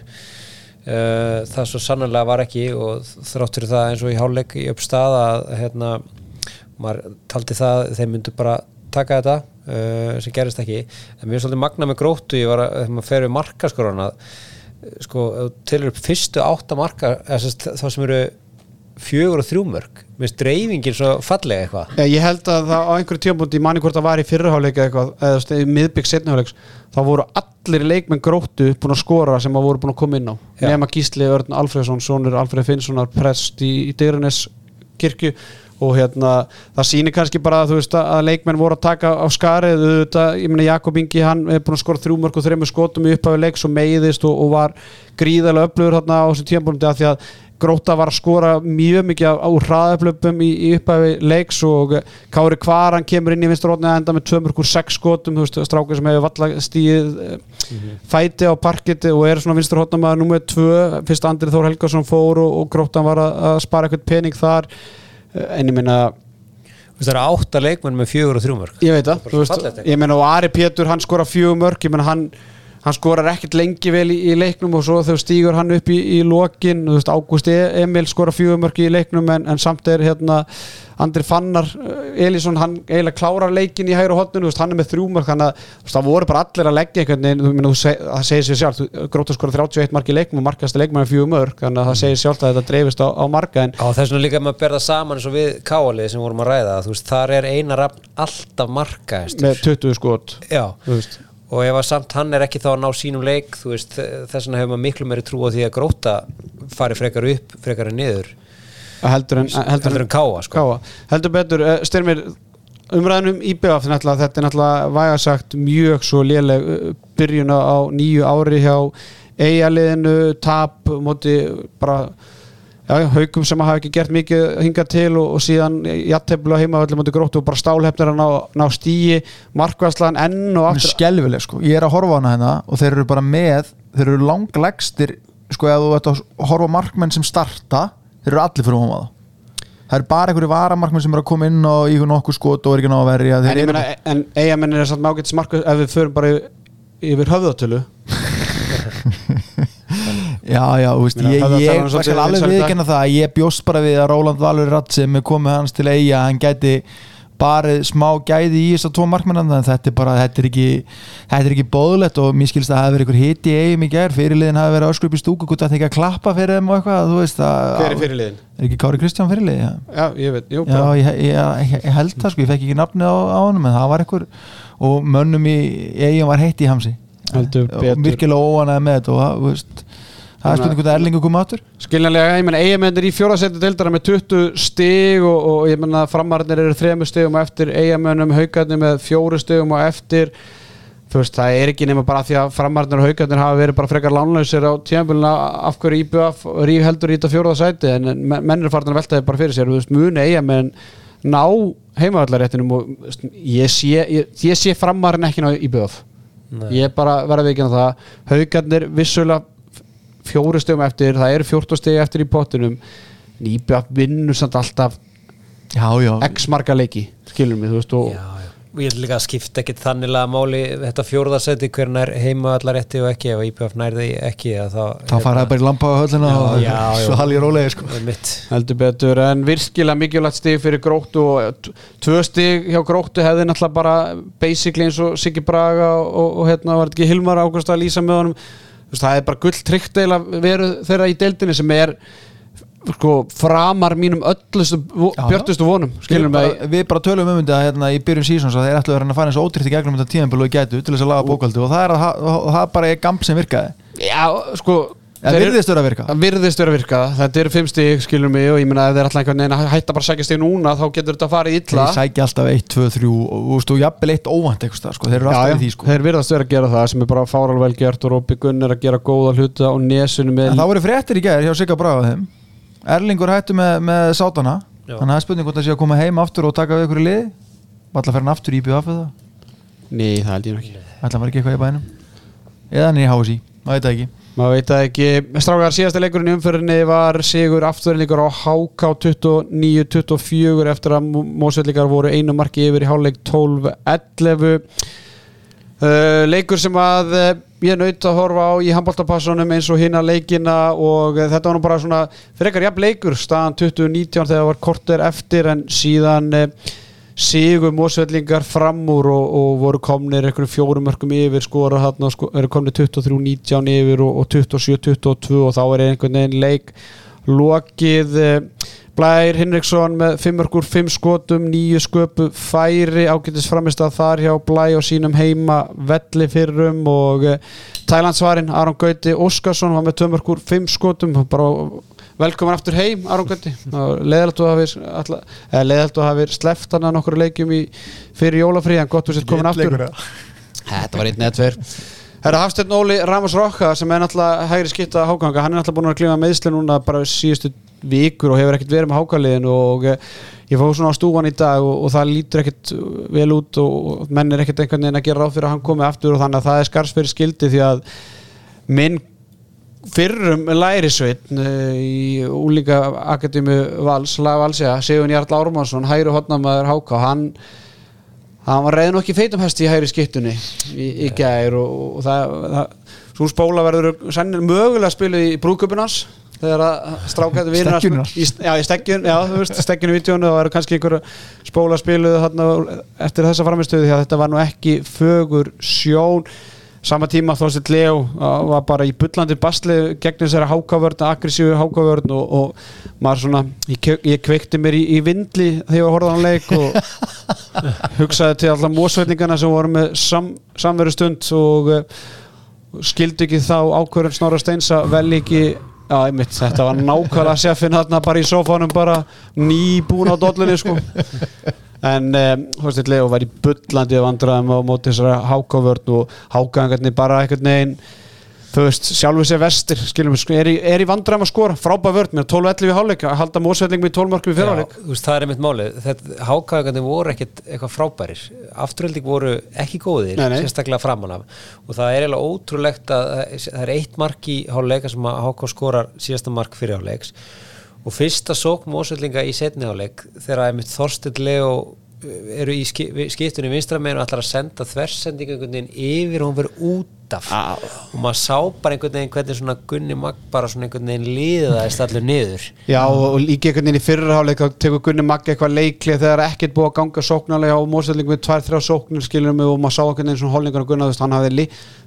Uh, það svo sannlega var ekki og þrátt fyrir það eins og í háleik í uppstað að hérna maður taldi það að þeir myndu bara taka þetta uh, sem gerist ekki. En mér er svolítið magna með gróttu að, þegar maður fer við markaskoran að uh, sko, telur upp fyrstu átta marka eða sem sagt, þá sem eru fjögur og þrjúmörk með dreifingin svo fallega eitthvað. Já, ég held að það á einhverju tímpúndi ég manni hvort það var í fyrraháleika eitthvað miðbygg setniháleiks þá voru allir leikmenn gróttu búin að skora sem að voru búin að koma inn á. Já. nema Gísli Örn Alfreðsson, sonur Alfreð Finnssonar prest í, í Dyrunes kirkju og hérna það sýnir kannski bara að veist að leikmenn voru að taka á skarið ég Jakob Ingi hann er búin að skora þrjú mörg og þreymur skotum í upphafi leiks og meiðist og, og var gríðarlega upplöfur hérna á þessum tímpúndi að því að Gróta var að skora mjög mikið á, hraðaflöpum í, í upphæfi leiks og eh, Kári Kvaran kemur inn í vinstur að enda með 2 mörgur 6 skotum þú veist, strákur sem hefur valla stíð mm fæti á parkiti og er svona vinstur hóttum að nummer 2 fyrst Andrið Þór Helgason fór og, og Grótan var að, að spara eitthvað pening þar. Eh, en ég veist, það eru átta leikmenn með fjögur og þrjúmörk ég veit það, ég meina og Ari Pétur hann skora fjögur mörg, ég meina hann hann skorar ekkert lengi vel í, í leiknum og svo þegar stígur hann upp í, í lokin þú veist, Ágúst E- Emil skora fjögur mörg í leiknum en, en samt er hérna Andri Fannar eh, Elísson, hann eiginlega klárar leikin í hotninu, þú veist, hann er með þrjú mörg þannig að það voru bara allir að leggja einhvern veginn, það segir sér sjálf Gróta skora 31 mark í leiknum og markast leikmann fjögur mörg, þannig að það segir sjálf að þetta dreifist á, á marka en á þess vegna líka að maður berða saman eins og við káalið sem vorum að ræða þú veist, þar er eina rafn alltaf marka með 20 skot Já, þú veist og ef að samt hann er ekki þá að ná sínum leik veist, þess vegna hefur maður miklu meiri trú á því að gróta fari frekar upp, frekar en niður heldur en, heldur heldur en káa sko. Káa. heldur betur, uh, styrmir umræðinum í BF náttúrulega, þetta er náttúrulega væga sagt mjög svo léleg uh, byrjun á á nýju ári hjá eigaliðinu, tap móti bara já, haukum sem hafa ekki gert mikið hingað til og, og síðan jatteflu á heimavöldu móti gróttu og bara stálhefnir að ná, ná stíi markværslan enn og aftur skelvileg sko, ég er að horfa hana hérna og þeir eru bara með, þeir eru langlegstir sko, ef þú ert að horfa markmenn sem starta, þeir eru allir fyrir að það það eru bara einhverju varamarkmenn sem eru að koma inn og í nokkuð skot og er ekki ná að verja en ég eru meina, en eigamenn er samt mágætt smarku ef við förum bara yfir höfðatölu Já, já, þú veist, Meina, ég, ég, ég svolítið skal alveg viðkynna það að ég bjóst bara við að Róland Valur Ratt sem er komið hans til eiga hann gæti barið smá gæði í þess að tvo markmennan en þetta er bara, þetta er ekki þetta er ekki bóðlegt og mér skilst að það hafi verið ykkur hiti í eigum í gær, fyrirliðin hafi verið öskrup í stúku gútt að það ekki að klappa fyrir þeim og eitthvað þú veist að, hver er fyrirliðin? er ekki Kári Kristján fyrirlið já, Já, ég veit, jú, já bara. ég, ég, ég, held það sko, ég fekk ekki nafnið á, á honum en það var ykkur og mönnum í eigum var heitt í hamsi. Heldur og virkilega óanæði með þetta og það, er spurning hvort Erlingu komið áttur Skiljanlega, ég menn eigamennir í fjórasetu deildara með 20 stig og, og ég menna framarnir eru þremur stigum og eftir eigamennum haugarnir með fjóru stigum og eftir. Þú veist, það er ekki nema bara því að framarnir og haugarnir hafa verið bara frekar lánlausir á tíðanböluna af hverju IBF ríf heldur í þetta fjóraða sæti? En en menn menn eru farin að velta þið bara fyrir sér. Þú veist, muni eigamenn ná heimavallaréttinum og veist, ég sé, ég, ég sé framarinn ekki ná IBF ég er bara verða vikinn á það. Haugarnir vissulega fjóru stegum eftir, það eru 14 stegi eftir í pottinum Nýbjörn vinnur samt alltaf já, já, x marga leiki, skilur mig, þú veist og já, já. og ég held líka að skipta ekkit þannilega máli þetta fjórðarsæti hvernig er heima allar rétti og ekki ef IPF nærði ekki að þá þá fara það bara í lampa á höllina Já, og já, já. svo halið rólegi sko. er heldur betur, en virkilega mikilvægt stig fyrir gróttu og t- tvö stig hjá gróttu hefði náttúrulega bara basically eins og Siggi Braga og, og hérna var þetta ekki Hilmar Ágúst að lýsa með honum veist, það er bara gull tryggt eila veru þeirra í deildinni sem er sko, framar mínum öllustu björtustu vonum bara, við bara tölum um þetta hérna, í byrjun sísons að þeir ætlu að vera að fara eins og ótrýtt í gegnum þetta tíðanbílu og gætu til þess að laga bókaldi og það, er að, og það bara er gamp sem virkaði. Já, sko það virðist vera að virka? Það virðist vera að virka, þetta eru fimm stík skilur mig og ég meina ef þeir ætla einhvern veginn að hætta bara að sækja stík núna þá getur þetta farið illa. Þeir sækja alltaf 1, 2, 3 og, og jafnvel eitt óvænt eitthvað sko. þeir eru alltaf já, í því sko. þeir virðast vera að gera það sem er bara fáralvel gert og Rópi Gunn er að gera góða hluta og nesunum en með það voru fréttir í gær hjá Sigga Braga þeim. Erlingur hættu með, með sátana. Já. þannig að það er það að það maður veit það ekki. Það strákar síðasta leikurinn í umfyrinni var Sigur afturleikur á HK 29-24 eftir að Mósveldingar voru einu marki yfir í háleik 12-11 uh, leikur sem að uh, ég naut að horfa á í handbóltapassunum eins og hinna leikina og uh, þetta var nú bara svona frekar jafn leikur. Staðan 2019 þegar það var korter eftir en síðan uh, sigur mósvellingar fram úr og, og voru komnir einhverjum fjórum mörgum yfir skora þarna sko, eru komnir 23-19 yfir og, og 27-22 og þá er einhvern veginn leik lokið. Eh, Blær Hinriksson með 5 mörgur 5 skotum, 9 sköpu færi ágætis framist að þar hjá Blæ og sínum heima velli fyrrum og uh, Tælandsvarin Aron Gauti Óskarsson var með 2 mörgur 5 skotum bara velkomin aftur heim Aron Gauti leðalegt að hafi alla- eða leðalegt að hafi sleppt hann að nokkru leikjum í, fyrir jólafrí en gott þú sétt komin aftur. Þetta var einn eða tveir. Herra Hafsteinn Óli Ramos Rokka sem er náttúrulega hægri skipta háganga, hann er náttúrulega búin að klíma meðsli núna bara síðustu vikur og hefur ekkert verið með hákaliðin og eh, ég fóð svona á stúan í dag og, og það lítur ekkert vel út og, og menn er ekkert einhvern veginn að gera ráð fyrir að hann komi aftur og þannig að það er skarsfyrir skildi því að minn fyrrum lærisveit í úlíka akademi Vals, Valsja, Sigun Jarl Ármannsson hægri hotnamaður Háká, hann hann var reyðin ekki feitum hesti í hægri skiptunni í, í gær og, og það, það svo spóla verður sennir mögulega að spila í brúköpunans þegar að strákættu í, já, í stekkjun, já, þú veist, stekkjunni í vítjónu og verður kannski einhver spóla spiluð eftir þessa framistöðu því að þetta var nú ekki fögur sjón sama tíma Þorsteinn Leo uh, var bara í bullandi basli gegn þessari hákavörn, aggressífu hákavörn og, og maður svona ég, ég kveikti mér í, í vindli þegar ég horfa á hann leik og hugsaði til allar mósveitningana sem voru með sam, samveru stund og uh, skildi ekki þá ákvörðun Snorra Steins að vel ekki Já, einmitt, þetta var nákvæmlega seffin þarna bara í sófánum bara nýbúin á dollunni sko. En um, hóðst Leo var í bullandi vandræðum á móti þessara hákávörn og hákangarnir bara einhvern veginn þú veist, sjálfur sér vestir skilum, sko, er, í, er í vandræðum að skora. Frábæð vörn með 12-11 í hálfleik að halda mósvelding með 12 markum í fyrirháleik Já, þú veist, það er einmitt málið. Þetta hákagandi voru ekkit eitthvað frábærir. Afturölding voru ekki góðir Nei, nei. sérstaklega framan af. Og það er eiginlega ótrúlegt að það er eitt mark í háluleika sem að háká skorar síðasta mark fyrir háluleiks og fyrsta sók mósveldinga í setni háluleik þegar einmitt Þorstill Leo eru í ski, skiptunni vinstra meginn og ætlar að senda þversendingu einhvern veginn yfir og hún verður út af. Og maður sá bara einhvern veginn hvernig svona Gunni Magg bara svona einhvern veginn liðaðist allir niður. Já, og, og líka einhvern veginn í fyrirháleik þá tekur Gunni Maggi eitthvað leiklið þegar ekkert búið að ganga sóknarlega á mósvelding með 2-3 sóknir skilum og maður sá einhvern veginn svona holningar og Gunnar, þú veist, hann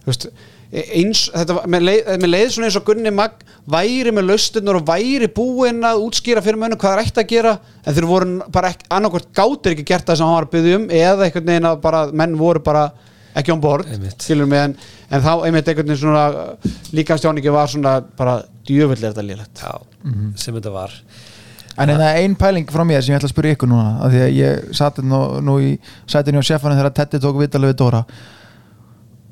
þú veist, eins, þetta var, með leið, með leið svona eins og Gunni Magg væri með laustinur og væri búinn að útskýra fyrir mönnum hvað það er ætti að gera en þeir voru bara ekki, annarkvort gátir ekki gert það sem hann var að byggja um eða einhvern veginn að bara, menn voru bara ekki on board, Einmitt. skilur mig en, en þá einmitt einhvern veginn svona líkastjáningi var svona bara djöfull er þetta lélegt. Já, sem þetta var. En það er ein pæling frá mér sem ég ætla að spyrja ykkur núna af því að ég satt nú, nú í sætinu á sjefanum þegar Teddy tók vitalið við Dóra.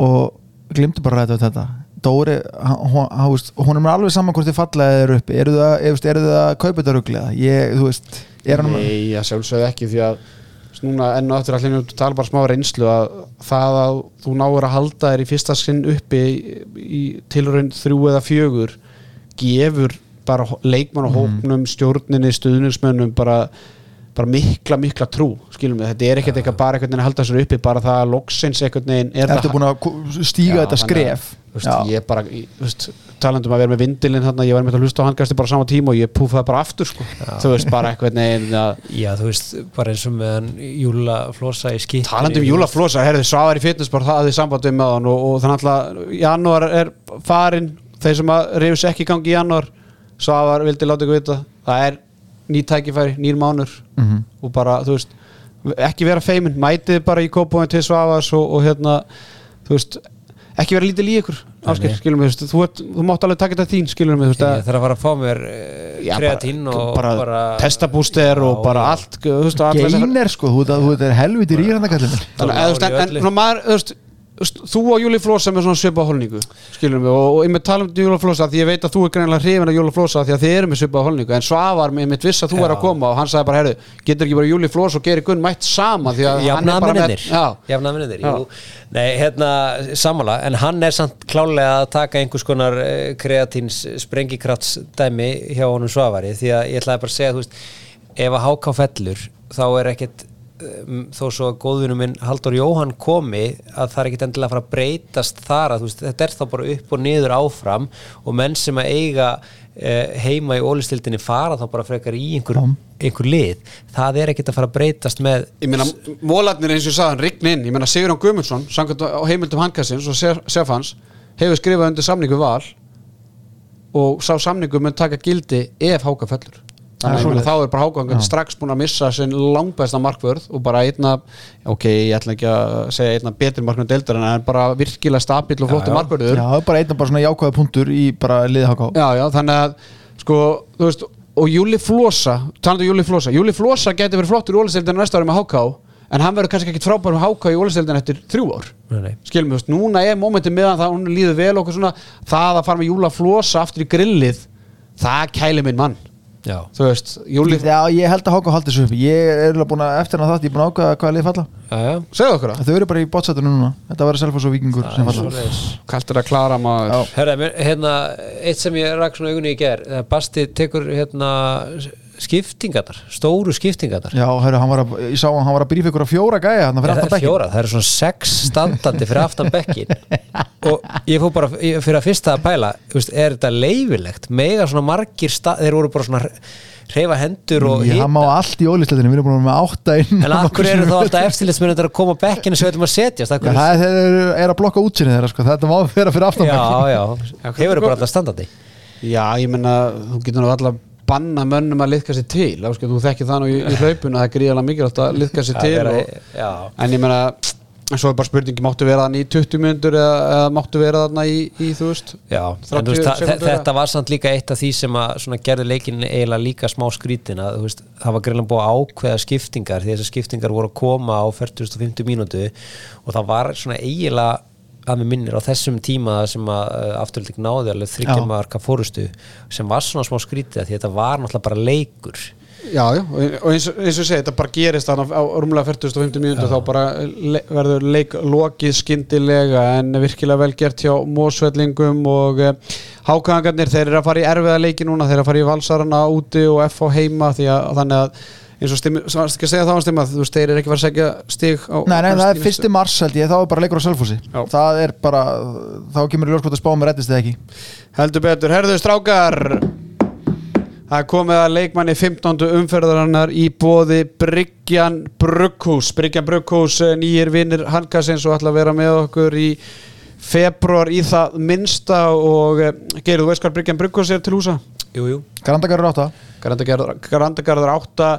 Og glimti bara að ræta þetta. Dóri, hún, er mér alveg saman hvort þið fallaði þeir uppi. Eru eru eru það að kaupa þetta hann Nei, ég sjálfsögðu ekki því að núna enn og eftir allir að tala bara smá reynslu að það að þú náður að halda þér í fyrsta sinn uppi í, í tilraun þrjú eða fjögur gefur bara leikmann og hóknum stjórninni, stuðnismönnum bara, bara mikla, mikla trú skilum við, þetta er ekkert eitthvað bara einhvern veginn að halda sér uppi bara það að loksins einhvern veginn er ertu búin að stíga Já, þetta þannig skref? að, þú veist, ég bara, veist, talandum að vera með vindilinn þarna, ég var með að hlusta á handgæsti bara á sama tíma og ég púfaði bara aftur sko. þú veist, bara eitthvað neginn að Já, þú veist, bara eins og með hann Júla Flosa í skýtt talandum Júla Flosa, herði Svavar í fitnessbar það hafði sambandum með hann og, og þannig að janúar er farin þeir sem að í í það ný tækifæri, nýr mánur Mhm. og bara, þú veist ekki vera feimin, mætið bara í kópóin til Svavars og, og hérna þú veist, ekki vera lítið í ykkur áskil, nei. skilum við, þú, veist, þú, þú mátt alveg taka þetta þín, skilum við, þú veist Ég að þarf að fara að fá mér uh, Já, kreatín bara, og bara, bara testabúster og bara allt þú veist, geiner sko, þú þú- þú er helviti rýrandakallin Þannig, að, þú veist, en, en, en maður, þú veist, þú og Júli Flosa með svona svipa holningu skilum við og, ég með tala um Júli Flosa því ég veit að þú er greinilega hrifin af Júli Flosa því að þið eru með svipa holningu en Svavar með mitt viss að þú Já. er að koma og hann sagði bara herru, getur ekki bara Júli Flosa og Geri Gunn mætt sama því að hann er bara með Já. jú Nei, hérna, sammála, en hann er samt klálega að taka einhvers konar uh, kreatíns sprengikrafts dæmi hjá honum Svavari, því að ég ætlaði bara að segja, þú veist, ef að háká fellur þá er ekkert þó svo að góðvinum minn Haldur Jóhann komi að það er ekkert endilega að fara að breytast þar að þú veist, þetta er þá bara upp og niður áfram og menn sem að eiga uh, heima í ólistildinni fara þá bara frekar í einhver, einhver lið. Það er ekkert að fara að breytast með ég meina, mólarnir eins og ég sagði rign inn, ég meina Sigurðan Guðmundsson samkvæmt á heimildum handkastins og Sef- Sefans hefur skrifað undir samningu val og sá samningu mun taka gildi ef háka fellur þannig að þá er bara hákangan strax búin að missa sinn langbæsta markvörð og bara einna, ok, ég ætla ekki að segja einna betri markvörð deildar en hann er bara virkilega stabill og flottur markvörður. Já, það er bara einn bara svona jákvæða punktur í bara liði háká já, já, þannig að sko, þú veist, og Júli Flosa talandi um Júli Flosa, Júli Flosa geti verið flottur í ólisteildinu næsta ári með HK en hann verður kannski ekki frábær með HK í ólisteildinu eftir þrjú ár. Nei, nei. skilum við, þú veist, núna það það það Já, þú veist Júli, já, ég held að háká haldi þessu upp ég er búin að eftir hann þátt, ég er búin að ákvæða hvaða lið falla. Já, já. Segðu okkur það. Þau eru bara í bótsættunum núna, þetta verður Selfoss og Víkingur sem falla. kallt er að klára maður? Herra, mér- hérna, eitt sem ég rak svona augunni í ger þegar Basti tekur hérna skiptingarnar, stóru skiptingarnar. Já, hörru, hann var að, ég sá hann, hann var að brífa ykkur á fjóra gæja hann Er fyrir það aftan bekkin fjóra, það eru svona sex standandi fyrir aftan bekkin og ég fór bara ég- fyrir að fyrsta að pæla þú veist, er þetta leifilegt, mega svona margir stað, þeir voru bara svona reyfa hendur og Ég, hann má allt í ólistættinu, við erum búin að vera með átta inn en hverju eru þá alltaf eftirlitsmyndir að koma á bekkinu sem við ætlum að setjast? Já, það er, þeir eru, er að blokka útsinni þeirra sko. þetta má vera fyrir aftan já, bekkin já, hefur bara alltaf standandi. Já, ég menna, þú getur nú alltaf banna mönnum að liðka sér til. Áskil, þú þekkir það nú í, í hlaupinu að það er gríðalega mikilvægt að liðka sér til og, en ég menna svo er bara spurningi, máttu vera þannig í 20 mínútur eða, eða máttu vera þarna í, í þú veist Já, en 30 þú veist, það- þetta var samt líka eitt af því sem að gerði leikin eiginlega líka smá skrítin að veist, það var greinlega búið að ákveða skiptingar því þessar skiptingar voru að koma á 40-50 mínútu og það var svona eiginlega að mér minnir á þessum tíma sem að uh, afturlík náði alveg þryggja marka fórustu sem var svona smá skrítið því þetta var náttúrulega bara leikur. Já, já, og eins, eins og segi, þetta bara gerist þannig á rúmlega 40-50 mínútur þá bara le, verður leik lokið skyndilega en virkilega vel gert hjá mósvellingum og uh, hákangarnir, þeir eru að fara í erfiða leiki núna, þeir eru að fara í valsarana úti og F á heima því að þannig að eins og ekki að segja það á stimma þú veist, þeir eru ekki að fara að segja stig á, Nei, nei, það er fyrsti mars held ég, þá er bara leikur á Selfossi. Já. Það er bara, þá kemur í ljóskvot að spá með reddist eða ekki. Heldur betur, herðu strákar! Það komið að leikmanni 15. umferðarinnar í bóði Bryggjan Brugghús Bryggjan Brugghús, eh, nýjir vinnir Hankasins og ætla að vera með okkur í februar í það minnsta og eh, Geir, þú veist hvað Bryggjan Brugghús er til húsa? Jú, jú. Grandagarur átta. Grandagarður Grandagarður átta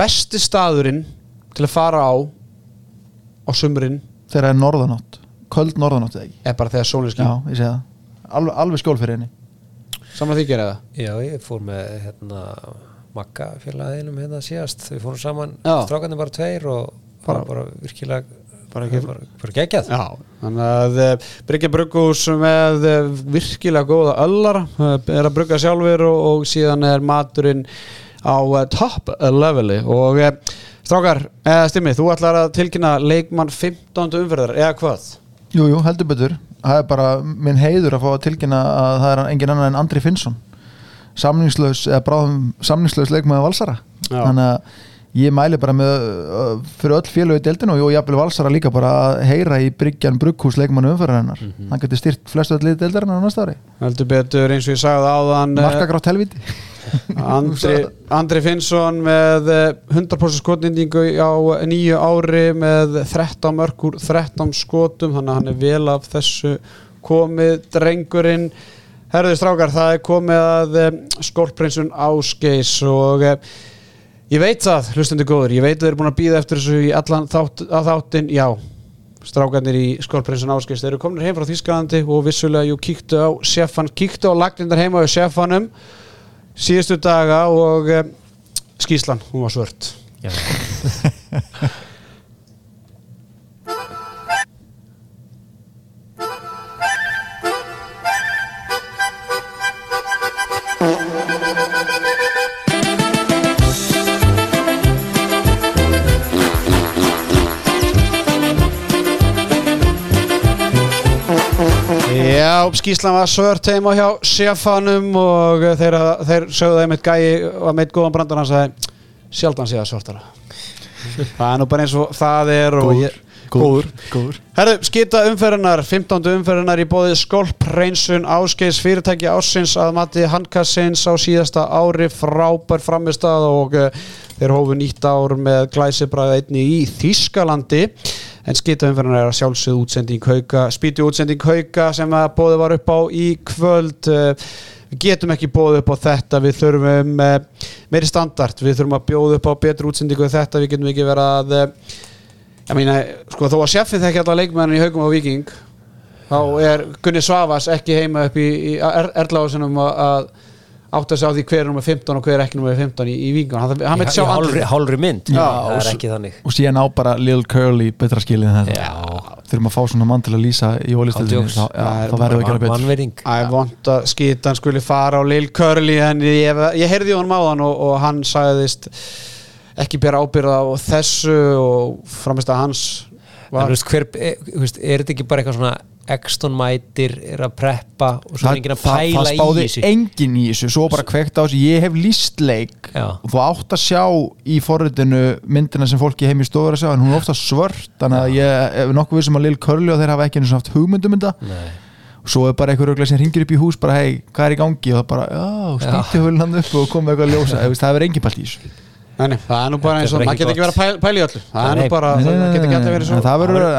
besti staðurinn til að fara á á sumrin Þegar er norðanátt, köld norðanátt eða ekki? er bara þegar segi það. Alveg, alveg skjól fyrir henni. Saman því gera það Já, ég fór með hérna Magga félagðinum hérna síðast. Við fórum saman, strákarnir bara tveir og Bara- bara, bara virkilega bara bara, bara, Já, þannig að uh, Bryggja Brugghús með uh, virkilega góða öllara uh, er að brugga sjálfur og, og síðan er maturinn á uh, top leveli og uh, strákar, eða stimmi, þú ætlar að tilkynna leikmann 15. umferðar, eða hvað? Jú, jú, heldur betur Það er bara minn heiður að fá að tilkynna að það er engin annar en Andri Finnsson samningslaus, eða bráðum samningslaus leikmaður valsara Já. þannig að ég mæli bara með fyrir öll félögu í deildinu og ég jafnvel valsara líka bara að heyra í Bryggjan Brugghús leikmannu umferðarinnar Mhm. hann getur styrt flestu öll liði deildarinnar á næsta ári Heldur betur eins og ég sagði áðan markagrátt helviti Andri, Andri Finnsson með eh, 100% skotnýtingu á nýju ári með 13 mörgur 13 skotum, þannig að hann er vel af þessu komið drengurinn. Herðu strákar, það er komið að eh, skólprinsun Ásgeis og eh, ég veit það, hlustundi góður, ég veit að þeir eru búin að býða eftir þessu í allan þátt, þáttin, já strákarnir í skólprinsun Ásgeis þeir eru komin heim frá Þískalandi og vissulega jú kíktu á sjefan, kíktu á lagnindar heima á sjefanum síðustu daga og e, skýslan, hún var svört Já. Já, skýslan var svört heima hjá sjefanum og eh, þeir, þeir sögðu þeim eitt gæi og meitt góðan brandur hann sagði sjaldan sé það svartara það er nú bara eins og það er og ég, góður. góður Herðu, skita umferðinar, 15. umferðinar í bóði Skolp Reynsun Ásgeis fyrirtæki ásins að mati handkassins á síðasta ári frábær framistað og uh, þeir hófu nýtt ár með glæsibræða einni í Þískalandi en skita umferðinar er að sjálfsögðu útsending hauka, spýti útsending hauka sem að bóði var upp á í kvöld. Við getum ekki bóðið upp á þetta við þurfum uh, meiri standard, við þurfum að bjóða upp á betri útsendingu en þetta, við getum ekki verið að uh, Ég meina, sko, þó að sjeffið þekki alla leikmennin í haugum á Viking þá er Gunni Svavas ekki heima upp í, í er, Erláðusinum að, að átta sig á því hver er nummer 15 og hver er ekki nummer 15 í, í Viking hann, hann veit sjá í hálfri, mynd. Já, það er ekki þannig. Og síðan á bara Lil Curly betra skilin en þurfum að fá svona mann til að lýsa í Ándjóks. þá, er þá verðum við að gera betur. mannverðing Æ, vond að skýtan skuli fara á Lil Curly en ég, ég heyrði honum á hann og, og hann sagðist ekki bera ábyrða á þessu og framist að hans en var þú veist, hver, e, þú veist, er þetta ekki bara eitthvað svona Exton mætir, er að preppa og svo er enginn að það, pæla það spáði í þessu. enginn í þessu svo bara kveikt á þessu, ég hef líst leik Já. og þú átt að sjá í forritinu myndina sem fólki heim í stofur að sjá en hún er ofta svört þannig að ég er nokkuð vissum að Lil Curly og þeir hafa ekki eins og haft hugmyndum þetta. Nei. og svo er bara einhver öglega sem ringir upp í hús bara hei, hvað er í gangi? Og það bara, já, spýtti hulun hann upp og komið eitthvað að ljósa, það er engin pælt í þessu Nei, það er nú bara eins og maður getur ekki ekki verið að í öllu. Það er nú bara, það getur ekki alltaf verið en svo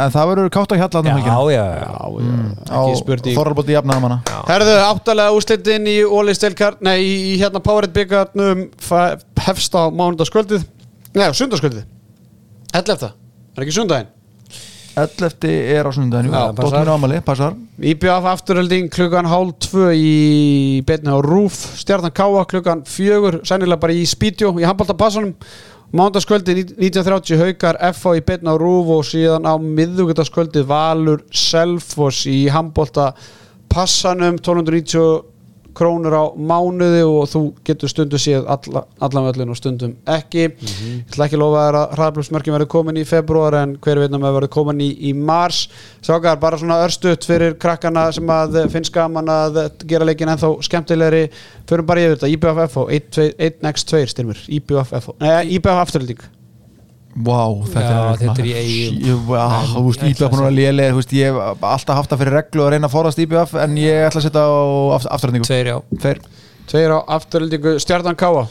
en það verður kátt að hjalla já, hann já, já, Já, já, ekki spurning. Þorralbóti jafnaðum hana Herðu, áttalega úrslitin í Ólistelkar, nei, í, í hérna Powerade byggarnum hefst á mánudagskvöldið Nei, sundarskvöldið 11. Er ekki sundaginn? 11. er á sunnundaginu Dóttir ámali, passar. IBF afturölding klukkan hálf tvö í betni á Rúf stjarnan Káa klukkan fjögur sennilega bara í Spítjó í handbóltapassanum mándaskvöldi 1930 haukar FH í betni á Rúf og síðan á miðugutaskvöldi Valur Selfoss í handbóltapassanum 1290 krónur á mánuði og þú getur stundum séð alla, allan völlin og stundum ekki. Ég ætla ekki að lofa að hraðblöfsmörkin verður komin í februar en hver veit um að verður komin í, í mars. Sákar, bara svona örstutt fyrir krakkana sem að finnst gaman að gera leikin ennþá skemmtilegri. Förum bara yfir þetta, IBFF og 1x2 styrmur, IBFF Nei, Vá, þetta Já, er þetta er í vá, Þú veist, að lélega Þú veist, ég hef alltaf haft það fyrir reglu að reyna að forast IBF en ég ætla að setja á aft- afturhendingu Tveir, já. Tveir, á afturhaldingu Stjarnan Káa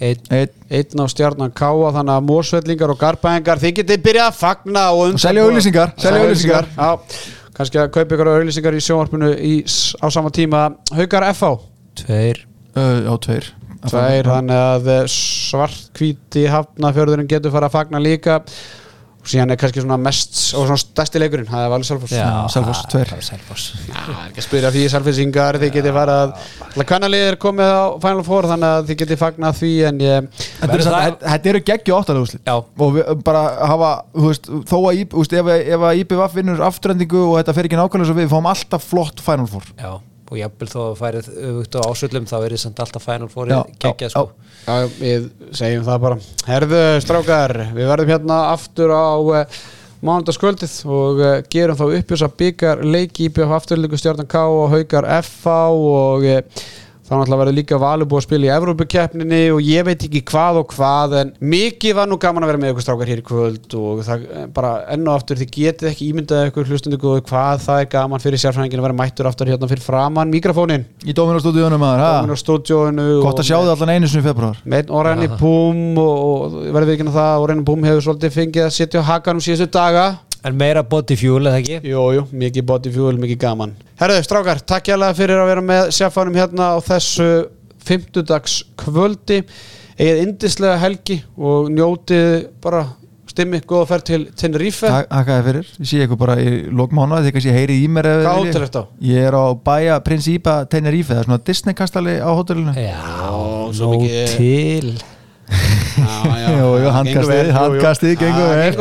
Einn. Einn. Á Stjarnan Káa þannig að mósvellingar og garbaengar þið getið byrjað að fagna og Og selja auglýsingar, selja auglýsingar. Já, kannski að kaupa ykkur auðlýsingar í sjónvarpinu á sama tíma. Haukar FH Tveir. Uh, Já, tveir Tveir, þannig að eh, svartkvíti hafnafjörðurinn getur fara að fagna líka. Og síðan er kannski svona mest og svona stærsti leikurinn, það er Valur Selfoss. Já, tveir. bara Selfoss. Já, ekki að spyrja því Selfissingar þið getið fara að kannalið er komið á Final Four þannig að þið getið fagnað því en ég Þetta eru samt- það- þetta- þetta eru geggju áttalega úslit Já. og við bara hafa, þú veist, þó að IB, þú veist, ef, ef að IBF vinnur afturhendingu og þetta fer ekki nákvæmlega svo við, við fáum alltaf flott Final Four. Já, og jafnvel þó að færið öfugt á ásöldum þá er þið samt alltaf Já, geggjað já, sko. Já, við segjum það bara. Herðu, strákar, við verðum hérna aftur á uh, mánudagskvöldið og uh, gerum þá upp þess að byggar leiki í BF afturlíku stjarnan K og haukar FH og uh, þá náttúrulega verður líka valur búið að spila í Evrópukeppninni og ég veit ekki hvað og hvað en mikið var nú gaman að vera með ykkur strákar hér í kvöld og það eh, bara enn og aftur þið getið ekki ímyndað ykkur hlustundu hvað það er gaman fyrir sérfræðingin að vera mættur aftur hérna fyrir framann mikrofónin í stúdíóinu Gott að sjá þið allan einu sinni í februar með og Renni Búm og, og verður við ekki að það og Renni Búm hefur svolítið fengið að setja á hakanum síðustu daga En meira body fuel eða ekki? Jú, jú, mikið body fuel, mikið gaman. Herðu, strákar, takk hérlega fyrir að vera með sjafanum hérna á þessu fimmtudags kvöldi eigið indislega helgi og njótið bara stimmi, góða ferð til Tenerife. Hakkaði fyrir, ég sé ykkur bara í lokmána þegar kannski heyri í mér ef þið Hvað hótel ertu á? Ég er á bæja Principa Tenerife, það er svona Disney kastali á hótelinu. Já, svo nóg mikið- til. Já, handkastið, handkastið gengur vel